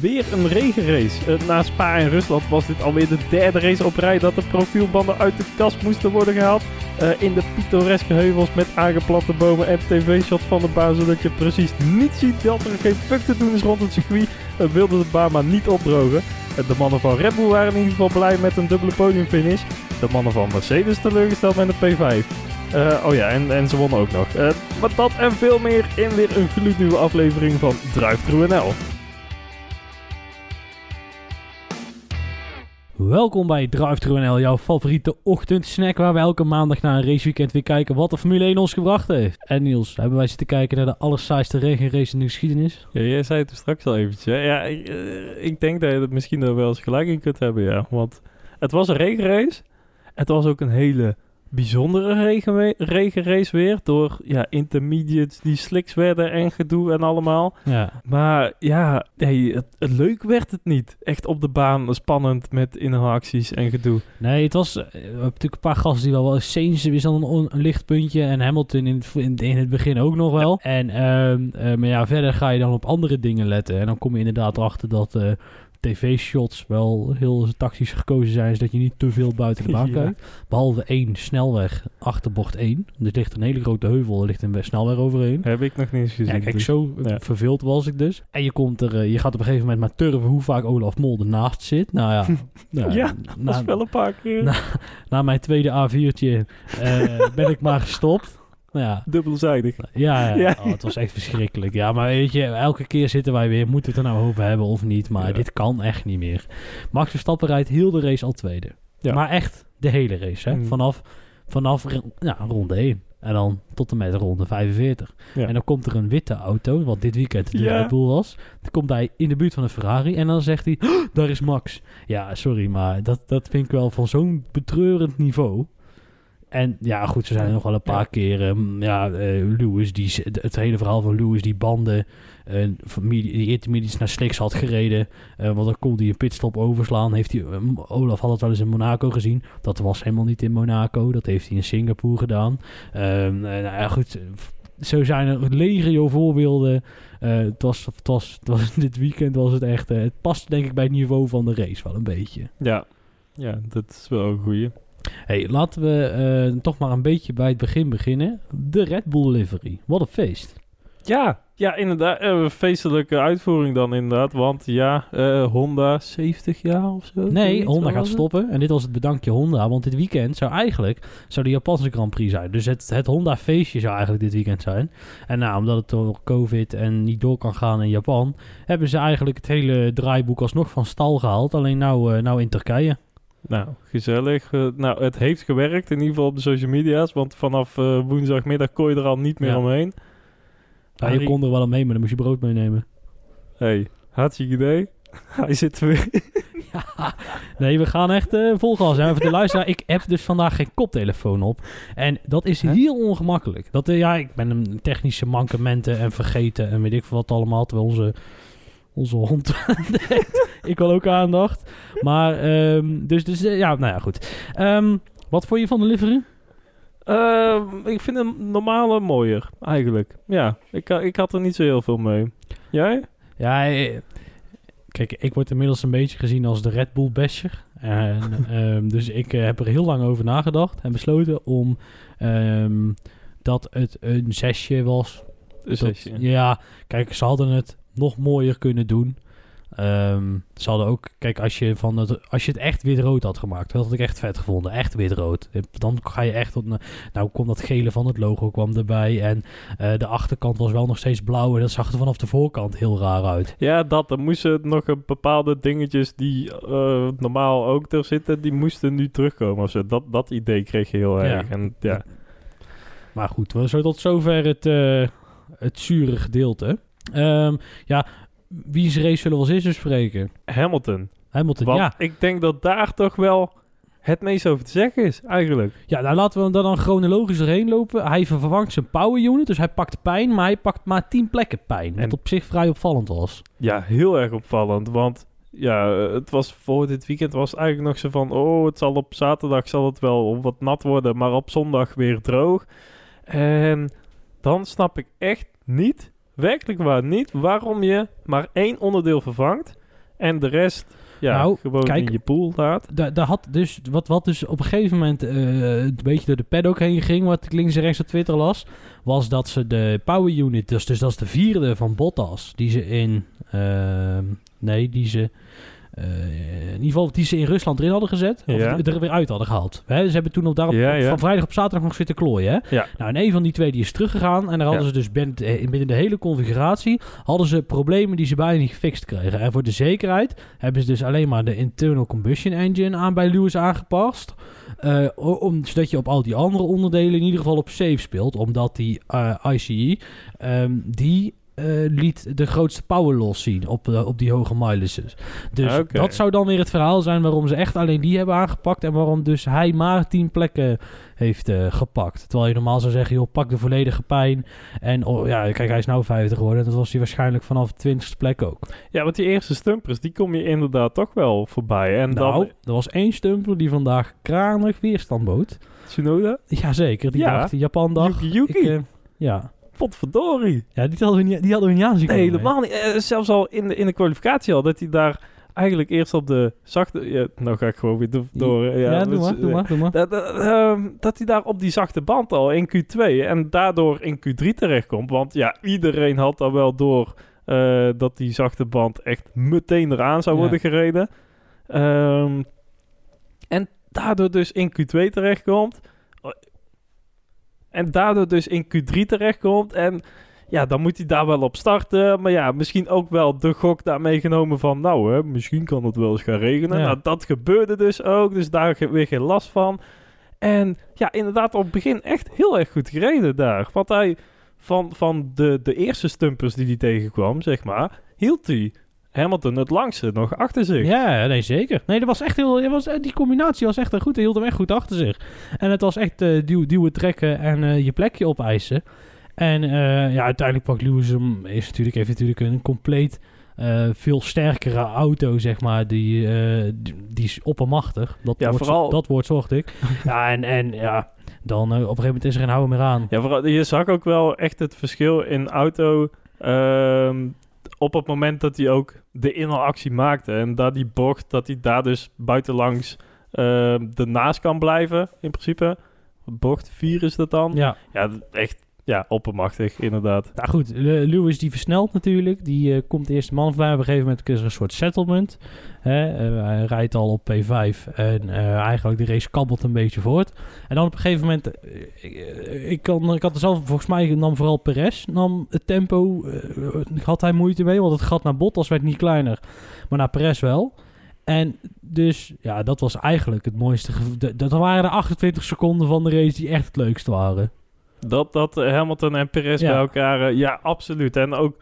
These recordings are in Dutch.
weer een regenrace. Uh, na Spa en Rusland was dit alweer de derde race op rij dat de profielbanden uit de kast moesten worden gehaald. Uh, in de pittoreske heuvels met aangeplante bomen en tv-shot van de baan, zodat je precies niet ziet dat er geen fuck te doen is rond het circuit, uh, wilde de baan maar niet opdrogen. de mannen van Red Bull waren in ieder geval blij met een dubbele podiumfinish. De mannen van Mercedes teleurgesteld met een P5. oh ja, en, en ze wonnen ook nog. maar dat en veel meer in weer een gloednieuwe aflevering van Drive NL. Welkom bij Drive NL, jouw favoriete ochtendsnack waar we elke maandag na een raceweekend weer kijken wat de Formule 1 ons gebracht heeft. En Niels, hebben wij zitten kijken naar de allersaaiste regenrace in de geschiedenis? Ja, jij zei het straks al eventjes. Ja, ik, uh, ik, denk dat je het misschien wel eens gelijk in kunt hebben, ja. Want het was een regenrace. Het was ook een hele bijzondere regen, regenrace weer. Door ja, intermediates die slicks werden en gedoe en allemaal. Ja. Maar ja, nee, het, leuk werd het niet. Echt op de baan spannend met interacties en gedoe. Nee, het was... Eh, we hebben natuurlijk een paar gasten die wel wel... Sainz is dan een, een, lichtpuntje en Hamilton in het, in, het begin ook nog wel. En, uh, maar ja, verder ga je dan op andere dingen letten. En dan kom je inderdaad erachter dat... Uh, tv-shots wel heel tactisch gekozen zijn, zodat je niet te veel buiten de baan kijkt. Behalve één snelweg achter bocht 1. Er ligt een hele grote heuvel, er ligt een snelweg overheen. Heb ik nog niet eens gezien. Ja, kijk, dus- zo verveeld was ik dus. En je, komt er, eh, je gaat op een gegeven moment maar turven hoe vaak Olaf Mol ernaast zit. Nou ja, nou, ja na, dat is wel een paar keer. Na, na mijn tweede A4'tje uh, ben ik maar gestopt. Ja. Dubbelzijdig. Ja, ja. Oh, het was echt verschrikkelijk. Ja, maar weet je, elke keer zitten wij weer, moeten we het er nou over hebben of niet? Maar dit kan echt niet meer. Max Verstappen rijdt heel de race al tweede. Maar echt de hele race, hè? Mm. Vanaf, vanaf ja, ronde 1. En dan tot en met ronde 45. En dan komt er een witte auto, wat dit weekend de Red Bull was. Dan komt hij in de buurt van een Ferrari en dan zegt hij, oh, daar is Max. Ja, sorry, maar dat, dat vind ik wel van zo'n betreurend niveau. En ja, goed, ze zijn er nog wel een paar keer. ja, uh, Lewis, die, het hele verhaal van Lewis, die banden, uh, die intermediates naar Slicks had gereden. Uh, want dan kon hij een pitstop overslaan. Heeft hij, Olaf had het wel eens in Monaco gezien. Dat was helemaal niet in Monaco. Dat heeft hij in Singapore gedaan. Ehm, nou ja, goed, zo zijn er legio voorbeelden. het, was, het, was, het was, dit weekend was het echt... het past denk ik bij het niveau van de race wel een beetje. Ja, ja dat is wel een goeie. Hey, laten we uh, toch maar een beetje bij het begin beginnen. De Red Bull livery. Wat een feest. Ja, ja inderdaad. Uh, feestelijke uitvoering dan inderdaad. Want ja, uh, Honda 70 jaar of zo. Nee, Honda gaat stoppen. En dit was het bedankje Honda. Want dit weekend zou eigenlijk zou de Japanse Grand Prix zijn. Dus het, het Honda feestje zou eigenlijk dit weekend zijn. En nou, omdat het door COVID en niet door kan gaan in Japan... hebben ze eigenlijk het hele draaiboek alsnog van stal gehaald. Alleen nou, nou in Turkije. Nou, gezellig. Uh, nou, het heeft gewerkt, in ieder geval op de social media's. Want vanaf uh, woensdagmiddag kon je er al niet meer ja. omheen. Ja, je kon er wel aan mee, maar dan moest je brood meenemen. hey, hartstikke idee. Hij zit er weer ja, nee, we gaan echt uh, vol gas. Even de luisteraar, ik heb dus vandaag geen koptelefoon op. En dat is heel ongemakkelijk. Dat, ja, ik ben een technische mankementen en vergeten en weet ik veel wat allemaal. Terwijl onze onze hond. ik wil ook aandacht. Maar, um, dus, dus uh, ja, nou ja, goed. Um, wat vond je van de livery? Uh, ik vind een normale mooier, eigenlijk. Ja, ik, ik had er niet zo heel veel mee. Jij? Ja, eh, kijk, ik word inmiddels een beetje gezien als de Red Bull basher. En, um, dus ik heb er heel lang over nagedacht en besloten om dat het een zesje was. Een zesje? ja, kijk, ze hadden het nog mooier kunnen doen. Um, ze hadden ook, kijk, als je, van het, als je het echt wit-rood had gemaakt, dat had ik echt vet gevonden. Echt wit-rood. Dan ga je echt op. Nou, kwam dat gele van het logo kwam erbij. En uh, de achterkant was wel nog steeds blauw. En dat zag er vanaf de voorkant heel raar uit. Ja, dat. Er moesten nog een bepaalde dingetjes die uh, normaal ook er zitten, die moesten nu terugkomen. Of zo. Dat, dat idee kreeg je heel erg. Ja. En, ja. Maar goed, we zo tot zover het, uh, het zure gedeelte. Um, ja, wie's race zullen we als eerste bespreken? Hamilton. Hamilton, Want ja. ik denk dat daar toch wel het meest over te zeggen is, eigenlijk. Ja, nou laten we dan, dan chronologisch erheen lopen. Hij vervangt zijn power unit, dus hij pakt pijn, maar hij pakt maar 10 plekken pijn. Wat op zich vrij opvallend was. Ja, heel erg opvallend, want ja, het was voor dit weekend was het eigenlijk nog zo van... oh, het zal op zaterdag zal het wel wat nat worden, maar op zondag weer droog. En dan snap ik echt niet werkelijk waar niet waarom je maar één onderdeel vervangt. En de rest, ja, nou, gewoon in je pool laat. Daar had dus, wat, wat dus op een gegeven moment uh, een beetje door de paddock heen ging, wat ik links en rechts op Twitter las, was dat ze de power unit, dus, dus dat is de vierde van Bottas, die ze in, uh, nee, die ze in ieder geval die ze in Rusland erin hadden gezet. Of er weer uit hadden gehaald. Hè, ze hebben toen op daarop, van vrijdag op zaterdag nog zitten klooien. Hè? Nou, en een van die twee die is teruggegaan. En daar hadden ze dus binnen, eh, binnen de hele configuratie... hadden ze problemen die ze bijna niet gefixt kregen. En voor de zekerheid hebben ze dus alleen maar de internal combustion engine aan bij Lewis aangepast. Uh, om, zodat je op al die andere onderdelen in ieder geval op safe speelt. Omdat die uh, ICE, um, die uh, liet de grootste power loss zien op, uh, op die hoge mileages. Dus dat zou dan weer het verhaal zijn waarom ze echt alleen die hebben aangepakt. En waarom dus hij maar 10 plekken heeft uh, gepakt. Terwijl je normaal zou zeggen, joh, pak de volledige pijn. En oh, ja, kijk, hij is nou 50 geworden. Dat was hij waarschijnlijk vanaf de 20ste plek ook. Ja, want die eerste stumpers, die kom je inderdaad toch wel voorbij. En nou, dan... er was één stumper die vandaag kranig weerstand bood. Tsunoda? Jazeker, die ja. die Japan dag. Yuki, Yuki. Ik, ja, Potverdorie. Ja, die hadden we niet, die hadden we niet aanzien. Nee, helemaal niet. Eh, zelfs al in de, in de kwalificatie al, dat hij daar eigenlijk eerst op de zachte... Ja, nou ga ik gewoon weer door. Ja, ja doe, maar, doe maar, doe maar. Dat, ehm, dat hij daar op die zachte band al in Q2 en daardoor in Q3 terechtkomt. Want ja, iedereen had al wel door uh, dat die zachte band echt meteen eraan zou worden gereden. Um, en daardoor dus in Q2 terechtkomt. En daardoor dus in Q3 terechtkomt. En ja, dan moet hij daar wel op starten. Maar ja, misschien ook wel de gok daar meegenomen van... Nou, hè, misschien kan het wel eens gaan regenen. Nou, dat gebeurde dus ook. Dus daar weer geen last van. En ja, inderdaad op het begin echt heel erg goed gereden daar. Want hij van, van de, de eerste stumpers die hij tegenkwam, zeg maar... Hield hij Hamilton het langste nog achter zich. Ja, nee, zeker. Nee, dat was echt heel, was, die combinatie was echt goed. Hij hield hem echt goed achter zich. En het was echt uh, duw, duwen, trekken en uh, je plekje opeisen. En uh, ja, uiteindelijk pakt Lewis hem. Is natuurlijk, heeft natuurlijk een compleet veel sterkere auto, zeg maar. Die, die, is oppermachtig. Dat, ja, woord, vooral... dat woord zocht ik. ja, en, en ja, dan op een gegeven moment is er geen houden meer aan. Ja, vooral, je zag ook wel echt het verschil in auto. Op het moment dat hij ook de inhaalactie maakte. En dat die bocht, dat hij daar dus buitenlangs uh, ernaast kan blijven, in principe. Bocht 4 is dat dan. Ja. Ja, echt ja, oppermachtig, inderdaad. Nou goed, Lewis die versnelt natuurlijk. Die uh, komt de eerste man voorbij. Op een gegeven moment is er een soort settlement. Hè? Uh, hij rijdt al op P5 en uh, eigenlijk de race kabbelt een beetje voort. En dan op een gegeven moment, ik, kan, ik had er zelf, volgens mij nam vooral Perez, nam het tempo, had hij moeite mee. Want het gat naar Bottas werd niet kleiner, maar naar Perez wel. En dus, ja, dat was eigenlijk het mooiste. Dat waren de 28 seconden van de race die echt het leukste waren. Dat, dat Hamilton en Perez bij elkaar, eh, ja, absoluut. En ook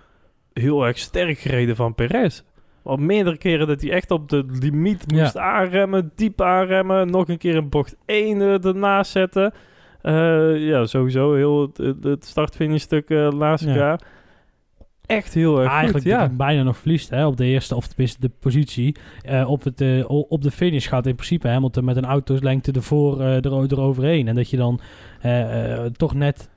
heel erg sterk gereden van Perez. Want meerdere keren dat hij echt op de limiet moest aanremmen, diep aanremmen, nog een keer een bocht 1 uh, ernaast zetten. Uh, ja, sowieso heel het, het start-finish stuk uh, naast elkaar echt heel erg Eigenlijk goed, ja. bijna nog verliest hè, op de eerste, of tenminste de positie. Uh, op, het, uh, op de finish gaat in principe Hamilton met een autoslengte ervoor uh, er, eroverheen. En dat je dan toch net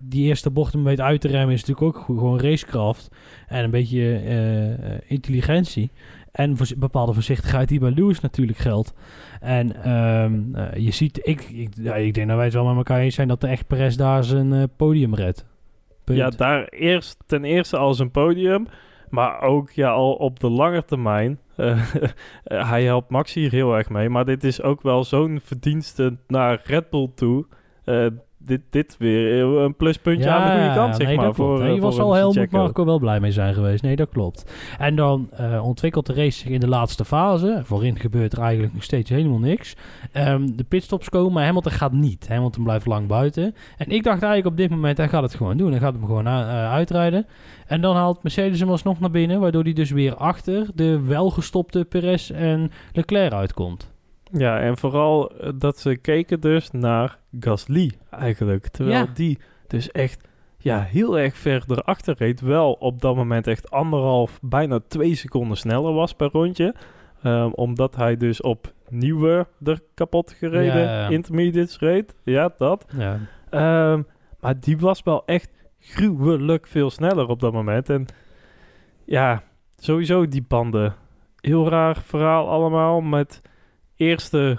die eerste bocht een beetje uit te remmen is natuurlijk ook gewoon racekraft. En een beetje intelligentie. En voor, bepaalde voorzichtigheid die bij Lewis natuurlijk geldt. En um, je ziet, ik, ik, ja, ik denk dat wij het wel met elkaar eens zijn dat de echt Perez daar zijn podium redt. Ja, daar eerst ten eerste als een podium. Maar ook ja, al op de lange termijn. Uh, hij helpt Max hier heel erg mee. Maar dit is ook wel zo'n verdienste naar Red Bull toe. Uh, dit, dit weer een pluspuntje aan de goede kant, zeg maar. Voor, nee, was al heel Marco wel blij mee zijn geweest. Nee, dat klopt. En dan uh, ontwikkelt de race zich in de laatste fase. Voorin gebeurt er eigenlijk nog steeds helemaal niks. Um, de pitstops komen, maar Hamilton gaat niet. Hamilton blijft lang buiten. En ik dacht eigenlijk op dit moment, hij gaat het gewoon doen. Hij gaat hem gewoon uh, uitrijden. En dan haalt Mercedes hem alsnog naar binnen, waardoor hij dus weer achter de welgestopte Perez en Leclerc uitkomt. Ja, en vooral eh, dat ze keken dus naar Gasly eigenlijk. Terwijl die dus echt ja, heel erg ver erachter reed. Wel op dat moment echt anderhalf, bijna twee seconden sneller was per rondje. Um, omdat hij dus op nieuwe er kapot gereden ja, intermediates reed. Ja, dat. Ja. Um, maar die was wel echt gruwelijk veel sneller op dat moment. En ja, sowieso die banden heel raar verhaal allemaal. Met eerste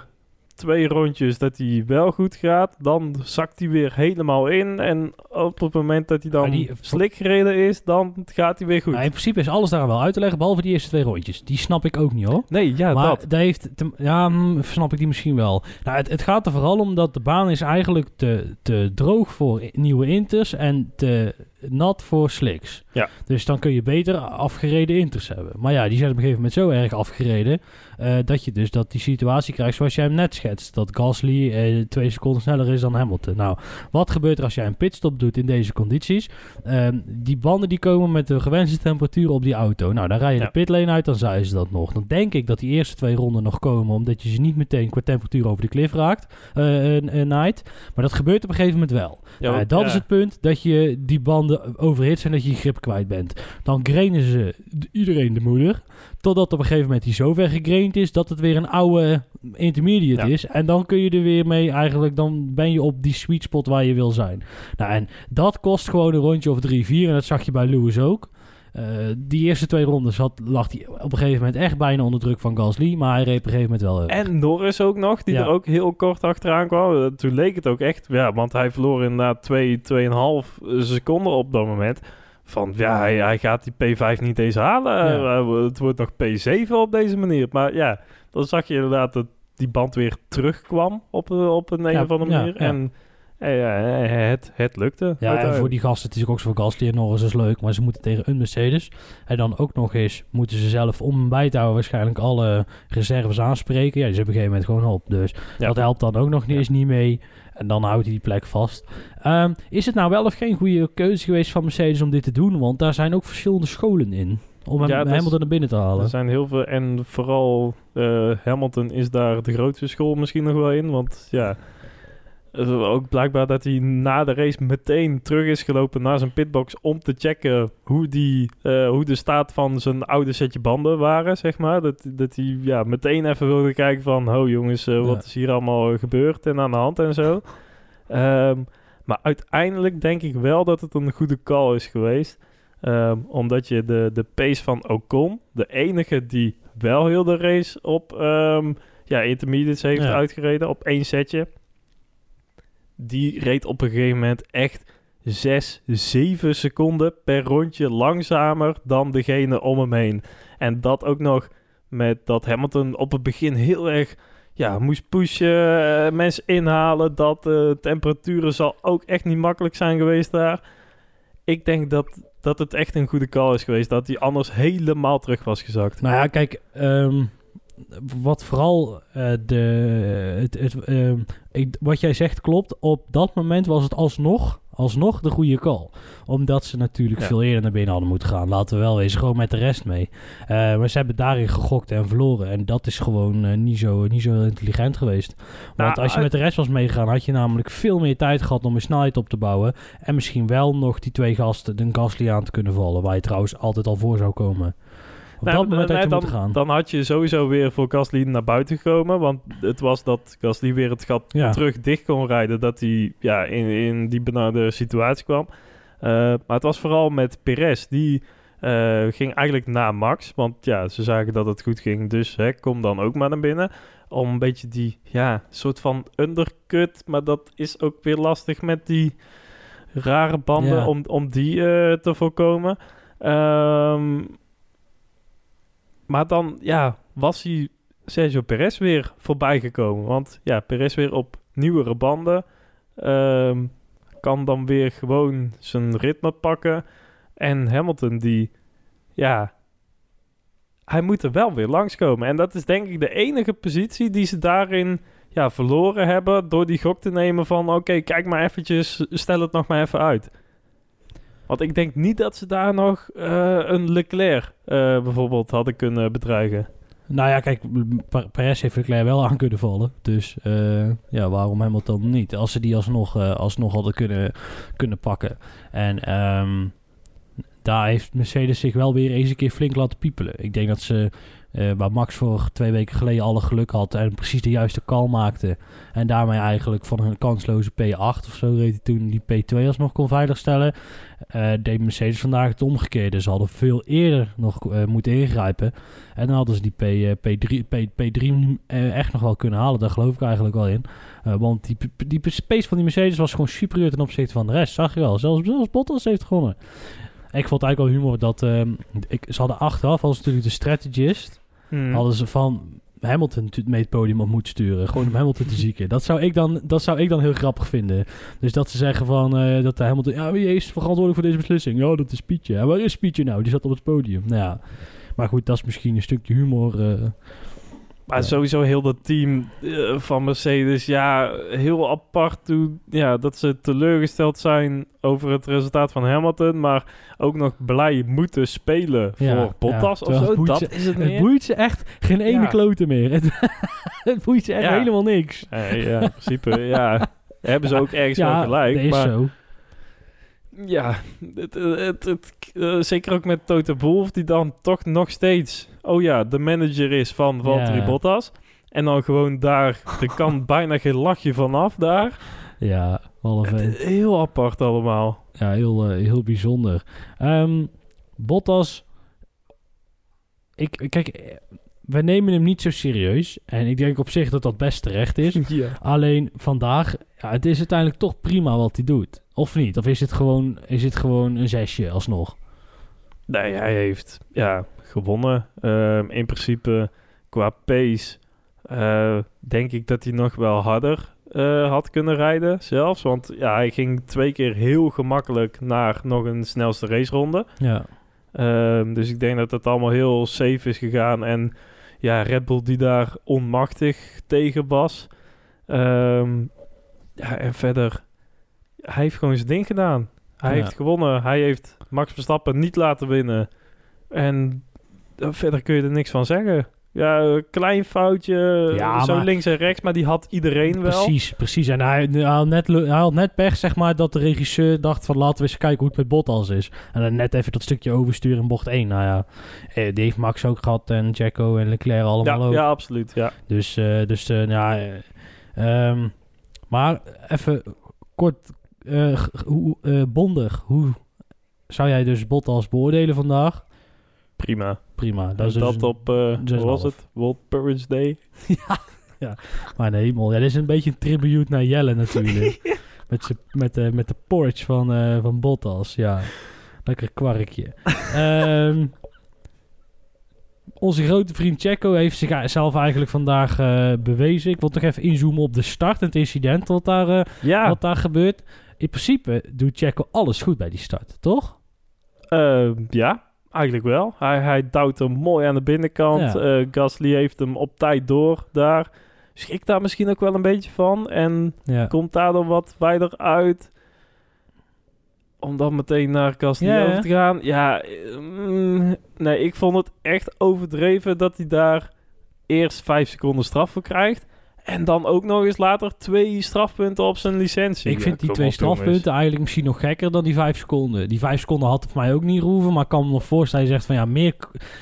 twee rondjes dat hij wel goed gaat. Dan zakt hij weer helemaal in. En op het moment dat hij dan die, slik gereden is, dan gaat hij weer goed. Nou, in principe is alles daar wel uit te leggen, behalve die eerste twee rondjes. Die snap ik ook niet hoor. Nee, ja, maar dat. dat heeft ja, hm, snap ik die misschien wel. Nou, het, het gaat er vooral om dat de baan is eigenlijk te, te droog voor nieuwe inters en te nat voor slicks. Ja. Dus dan kun je beter afgereden inters hebben. Maar ja, die zijn op een gegeven moment zo erg afgereden... Uh, dat je dus dat die situatie krijgt zoals jij hem net schetst. Dat Gasly uh, twee seconden sneller is dan Hamilton. Nou, wat gebeurt er als jij een pitstop doet in deze condities? Uh, die banden die komen met de gewenste temperatuur op die auto. Nou, dan rij je ja. de pitlane uit, dan zei ze dat nog. Dan denk ik dat die eerste twee ronden nog komen... omdat je ze niet meteen qua temperatuur over de klif raakt, night. Maar dat gebeurt op een gegeven moment wel. Ja, dat is het punt, dat je die banden overhit zijn... dat je je grip kwijt bent. Dan grenen ze iedereen de moeder... Totdat op een gegeven moment hij zo ver gegraind is dat het weer een oude intermediate is. En dan kun je er weer mee eigenlijk, dan ben je op die sweet spot waar je wil zijn. Nou, en dat kost gewoon een rondje of drie, vier. En dat zag je bij Lewis ook. Uh, die eerste twee rondes had, lag hij op een gegeven moment echt bijna onder druk van Gasly. Maar hij reed op een gegeven moment wel En Norris ook nog, die er ook heel kort achteraan kwam. Toen leek het ook echt, ja, want hij verloor inderdaad 2, 2,5 seconden op dat moment van ja, hij, hij, gaat die P5 niet eens halen. Ja. het wordt nog P7 op deze manier. Maar ja, dan zag je inderdaad dat die band weer terugkwam op, op een, ja, of andere manier. En het, het lukte. Ja, en voor die gasten, het is ook zo voor Gasly en Norris is leuk, maar ze moeten tegen een Mercedes. En dan ook nog eens moeten ze zelf om en bij te houden waarschijnlijk alle reserves aanspreken. Ja, die zijn op een gegeven moment gewoon op. Dus dat helpt dan ook nog niet eens niet mee. En dan houdt hij die plek vast. Um, is het nou wel of geen goede keuze geweest van Mercedes om dit te doen? Want daar zijn ook verschillende scholen in. Om hem, ja, Hamilton naar binnen te halen. Er zijn heel veel. En vooral uh, Hamilton is daar de grootste school misschien nog wel in. Want ja, ook blijkbaar dat hij na de race meteen terug is gelopen naar zijn pitbox om te checken hoe, die, uh, hoe de staat van zijn oude setje banden waren, zeg maar. Dat, dat hij ja, meteen even wilde kijken van, ho jongens, uh, wat is hier allemaal gebeurd en aan de hand en zo. Um, maar uiteindelijk denk ik wel dat het een goede call is geweest. Um, omdat je de, de pace van Ocon, de enige die wel heel de race op um, ja, intermediates heeft ja. uitgereden, op één setje die reed op een gegeven moment echt 6, 7 seconden per rondje langzamer dan degene om hem heen. En dat ook nog met dat Hamilton op het begin heel erg ja, moest pushen, uh, mensen inhalen. Dat uh, temperaturen zal ook echt niet makkelijk zijn geweest daar. Ik denk dat, dat het echt een goede call is geweest. Dat hij anders helemaal terug was gezakt. Nou ja, kijk, um, wat vooral uh, de, het, het, uh, ik, wat jij zegt klopt. Op dat moment was het alsnog, alsnog de goede call. Omdat ze natuurlijk ja. veel eerder naar binnen hadden moeten gaan. Laten we wel wezen, gewoon met de rest mee. Uh, maar ze hebben daarin gegokt en verloren. En dat is gewoon niet, zo, niet zo intelligent geweest. Want nou, als je met de rest was meegegaan, had je namelijk veel meer tijd gehad om een snelheid op te bouwen. En misschien wel nog die twee gasten, de Gasly aan te kunnen vallen. Waar je trouwens altijd al voor zou komen. Op nou, dat moment nee, dan, gaan. dan had je sowieso weer voor Gasly naar buiten gekomen. Want het was dat Gasly weer het gat ja. terug dicht kon rijden. Dat hij ja, in, in die benarde situatie kwam. Uh, maar het was vooral met Perez. Die uh, ging eigenlijk na Max. Want ja, ze zagen dat het goed ging. Dus hè, kom dan ook maar naar binnen. Om een beetje die ja, soort van undercut. Maar dat is ook weer lastig met die rare banden. Ja. Om, om die uh, te voorkomen. Um, maar dan, ja, was hij Sergio Perez weer voorbij gekomen. Want ja, Perez weer op nieuwere banden. Um, kan dan weer gewoon zijn ritme pakken. En Hamilton die, ja, hij moet er wel weer langskomen. En dat is denk ik de enige positie die ze daarin ja, verloren hebben. Door die gok te nemen van, oké, kijk maar eventjes, stel het nog maar even uit. Want ik denk niet dat ze daar nog uh, een Leclerc uh, bijvoorbeeld hadden kunnen bedreigen. Nou ja, kijk, Perez heeft Leclerc wel aan kunnen vallen. Dus uh, ja, waarom Hamilton niet? Als ze die alsnog, alsnog hadden kunnen, kunnen pakken. En um, daar heeft Mercedes zich wel weer eens een keer flink laten piepelen. Ik denk dat ze uh, waar Max voor twee weken geleden alle geluk had en precies de juiste call maakte. En daarmee eigenlijk van een kansloze P8 of zo reed hij toen die P2 alsnog kon veiligstellen. Uh, deed Mercedes vandaag het omgekeerde. Ze hadden veel eerder nog uh, moeten ingrijpen. En dan hadden ze die P, P3, P, P3 echt nog wel kunnen halen. Daar geloof ik eigenlijk wel in. want die, die pace van die Mercedes was gewoon superieur ten opzichte van de rest. Zag je wel. Zelfs, zelfs Bottas heeft gewonnen. Ik vond het eigenlijk wel humor dat... Uh, ik, ze hadden achteraf, als natuurlijk de strategist... Hmm. Hadden ze van Hamilton mee het podium op moeten sturen. Gewoon om Hamilton te zieken. Dat zou ik dan, dat zou ik dan heel grappig vinden. Dus dat ze zeggen van... Uh, dat de Hamilton... Ja, wie is verantwoordelijk voor deze beslissing? Ja, dat is Pietje. Ja, waar is Pietje nou? Die zat op het podium. Nou ja. Maar goed, dat is misschien een stukje humor... Uh, maar sowieso heel dat team uh, van Mercedes, ja, heel apart hoe, ja, dat ze teleurgesteld zijn over het resultaat van Hamilton, maar ook nog blij moeten spelen voor Bottas of zo. Dat ze, is het, het boeit ze echt geen ene klote meer. Het, het boeit ze echt helemaal niks. ja, in principe, ja. Hebben ze ook ergens wel gelijk. Dat is maar, zo. Ja, het, het, het, uh, zeker ook met Toto Wolff, die dan toch nog steeds oh ja, de manager is van Valtteri Bottas. En dan gewoon daar, er kan bijna geen lachje vanaf daar. Ja, half Heel apart allemaal. Ja, heel, uh, heel bijzonder. Um, Bottas, ik, kijk, we nemen hem niet zo serieus. En ik denk op zich dat dat best terecht is. Ja. Alleen vandaag, ja, het is uiteindelijk toch prima wat hij doet. Of niet? Of is het gewoon, is het gewoon een zesje alsnog? Nee, hij heeft, ja, gewonnen. Ehm, in principe, qua pace, uh, denk ik dat hij nog wel harder uh, had kunnen rijden zelfs. Want ja, hij ging twee keer heel gemakkelijk naar nog een snelste raceronde. Ja. Um, dus ik denk dat het allemaal heel safe is gegaan. En ja, Red Bull die daar onmachtig tegen was. Um, ja, en verder, hij heeft gewoon zijn ding gedaan. Hij heeft gewonnen. Hij heeft Max Verstappen niet laten winnen. En verder kun je er niks van zeggen. Ja, klein foutje, ja, zo links en rechts, maar die had iedereen wel. Precies, precies. En hij, hij, had net, hij had net pech, zeg maar, dat de regisseur dacht van laten we eens kijken hoe het met Bottas is. En dan net even dat stukje oversturen in bocht 1. Nou ja, eh, die heeft Max ook gehad en Jacko en Leclerc allemaal ja, ook. Ja, absoluut, ja. Dus, uh, dus uh, ja, um, maar even kort, hoe, bondig, hoe zou jij dus Bottas beoordelen vandaag? Prima. Prima. Dat is dat op, uh, was het? World Purge Day? ja, ja, maar de hemel. Ja, dit is een beetje een tribute naar Jelle natuurlijk. met, met, uh, met de porch van, uh, van Bottas, ja. Lekker kwarkje. um, onze grote vriend Checo heeft zichzelf eigenlijk vandaag uh, bewezen. Ik wil toch even inzoomen op de start en het incident wat daar, ja. wat daar gebeurt. In principe doet Checo alles goed bij die start, toch? Uh, ja, Eigenlijk wel. Hij, hij duwt hem mooi aan de binnenkant. Ja. Uh, Gasly heeft hem op tijd door daar. Schrikt daar misschien ook wel een beetje van. En ja. komt daardoor wat wijder uit. Om dan meteen naar Gasly ja, over te gaan. Ja, mm, nee, ik vond het echt overdreven dat hij daar eerst vijf seconden straf voor krijgt. En dan ook nog eens later twee strafpunten op zijn licentie. Ik vind die twee strafpunten eigenlijk misschien nog gekker dan die vijf seconden. Die vijf seconden had voor mij ook niet roeven. Maar ik kan me nog voorstellen, je zegt van ja, meer,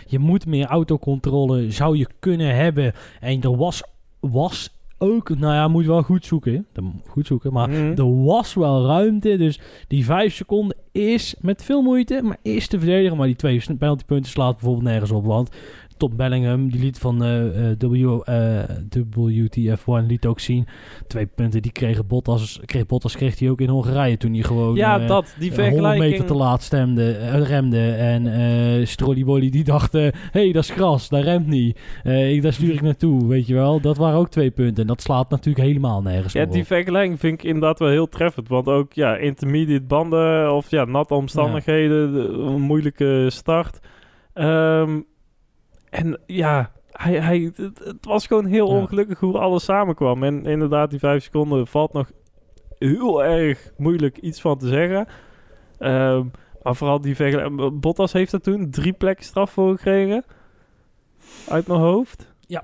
je moet meer autocontrole zou je kunnen hebben. En er was, was ook, nou ja, moet je wel goed zoeken. Goed zoeken, maar mhm. er was wel ruimte. Dus die vijf seconden is met veel moeite, maar is te verdedigen. Maar die twee penaltypunten slaat bijvoorbeeld nergens op. Want Tom Bellingham, die liet van uh, w, WTF1 liet ook zien. Twee punten die kregen Bottas, kreeg Bottas kreeg hij ook in Hongarije toen hij gewoon ja, dat, die vergelijking... 100 meter te laat stemde, remde. En uh, Strolly die dacht, hé, hey, dat is gras, dat remt niet. ik, daar stuur ik naartoe, weet je wel. Dat waren ook twee punten. En dat slaat natuurlijk helemaal nergens Ja, die vergelijking vind ik inderdaad wel heel treffend. Want ook, ja, intermediate banden of ja, natte omstandigheden, een moeilijke start. Um, en ja, hij, hij, het, was gewoon heel ongelukkig hoe alles samenkwam. En inderdaad, die vijf seconden valt nog heel erg moeilijk iets van te zeggen. Um, maar vooral die vergelijking... Bottas heeft er toen drie plekken straf voor gekregen. Uit mijn hoofd. Ja.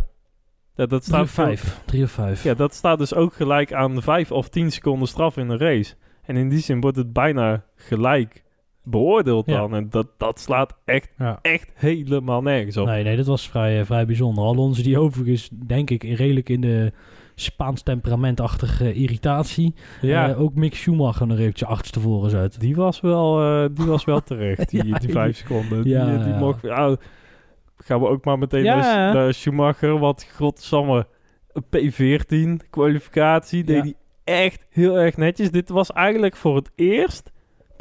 ja dat staat drie of vijf. Drie of vijf. Ja, dat staat dus ook gelijk aan vijf of tien seconden straf in een race. En in die zin wordt het bijna gelijk beoordeeld dan. En dat, dat slaat echt, echt helemaal nergens op. Nee, nee, dat was vrij, vrij bijzonder. Alonso die overigens, denk ik, redelijk in de Spaans temperamentachtige irritatie. Ja. Uh, ook Mick Schumacher nog eventjes achterstevoren zet. Die was wel, uh, die was wel terecht, die, ja, die vijf seconden. Ja, die, die mocht... Oh, gaan we ook maar meteen ja. naar Schumacher. Wat godsamme, P14 kwalificatie. Deed hij echt heel erg netjes. Dit was eigenlijk voor het eerst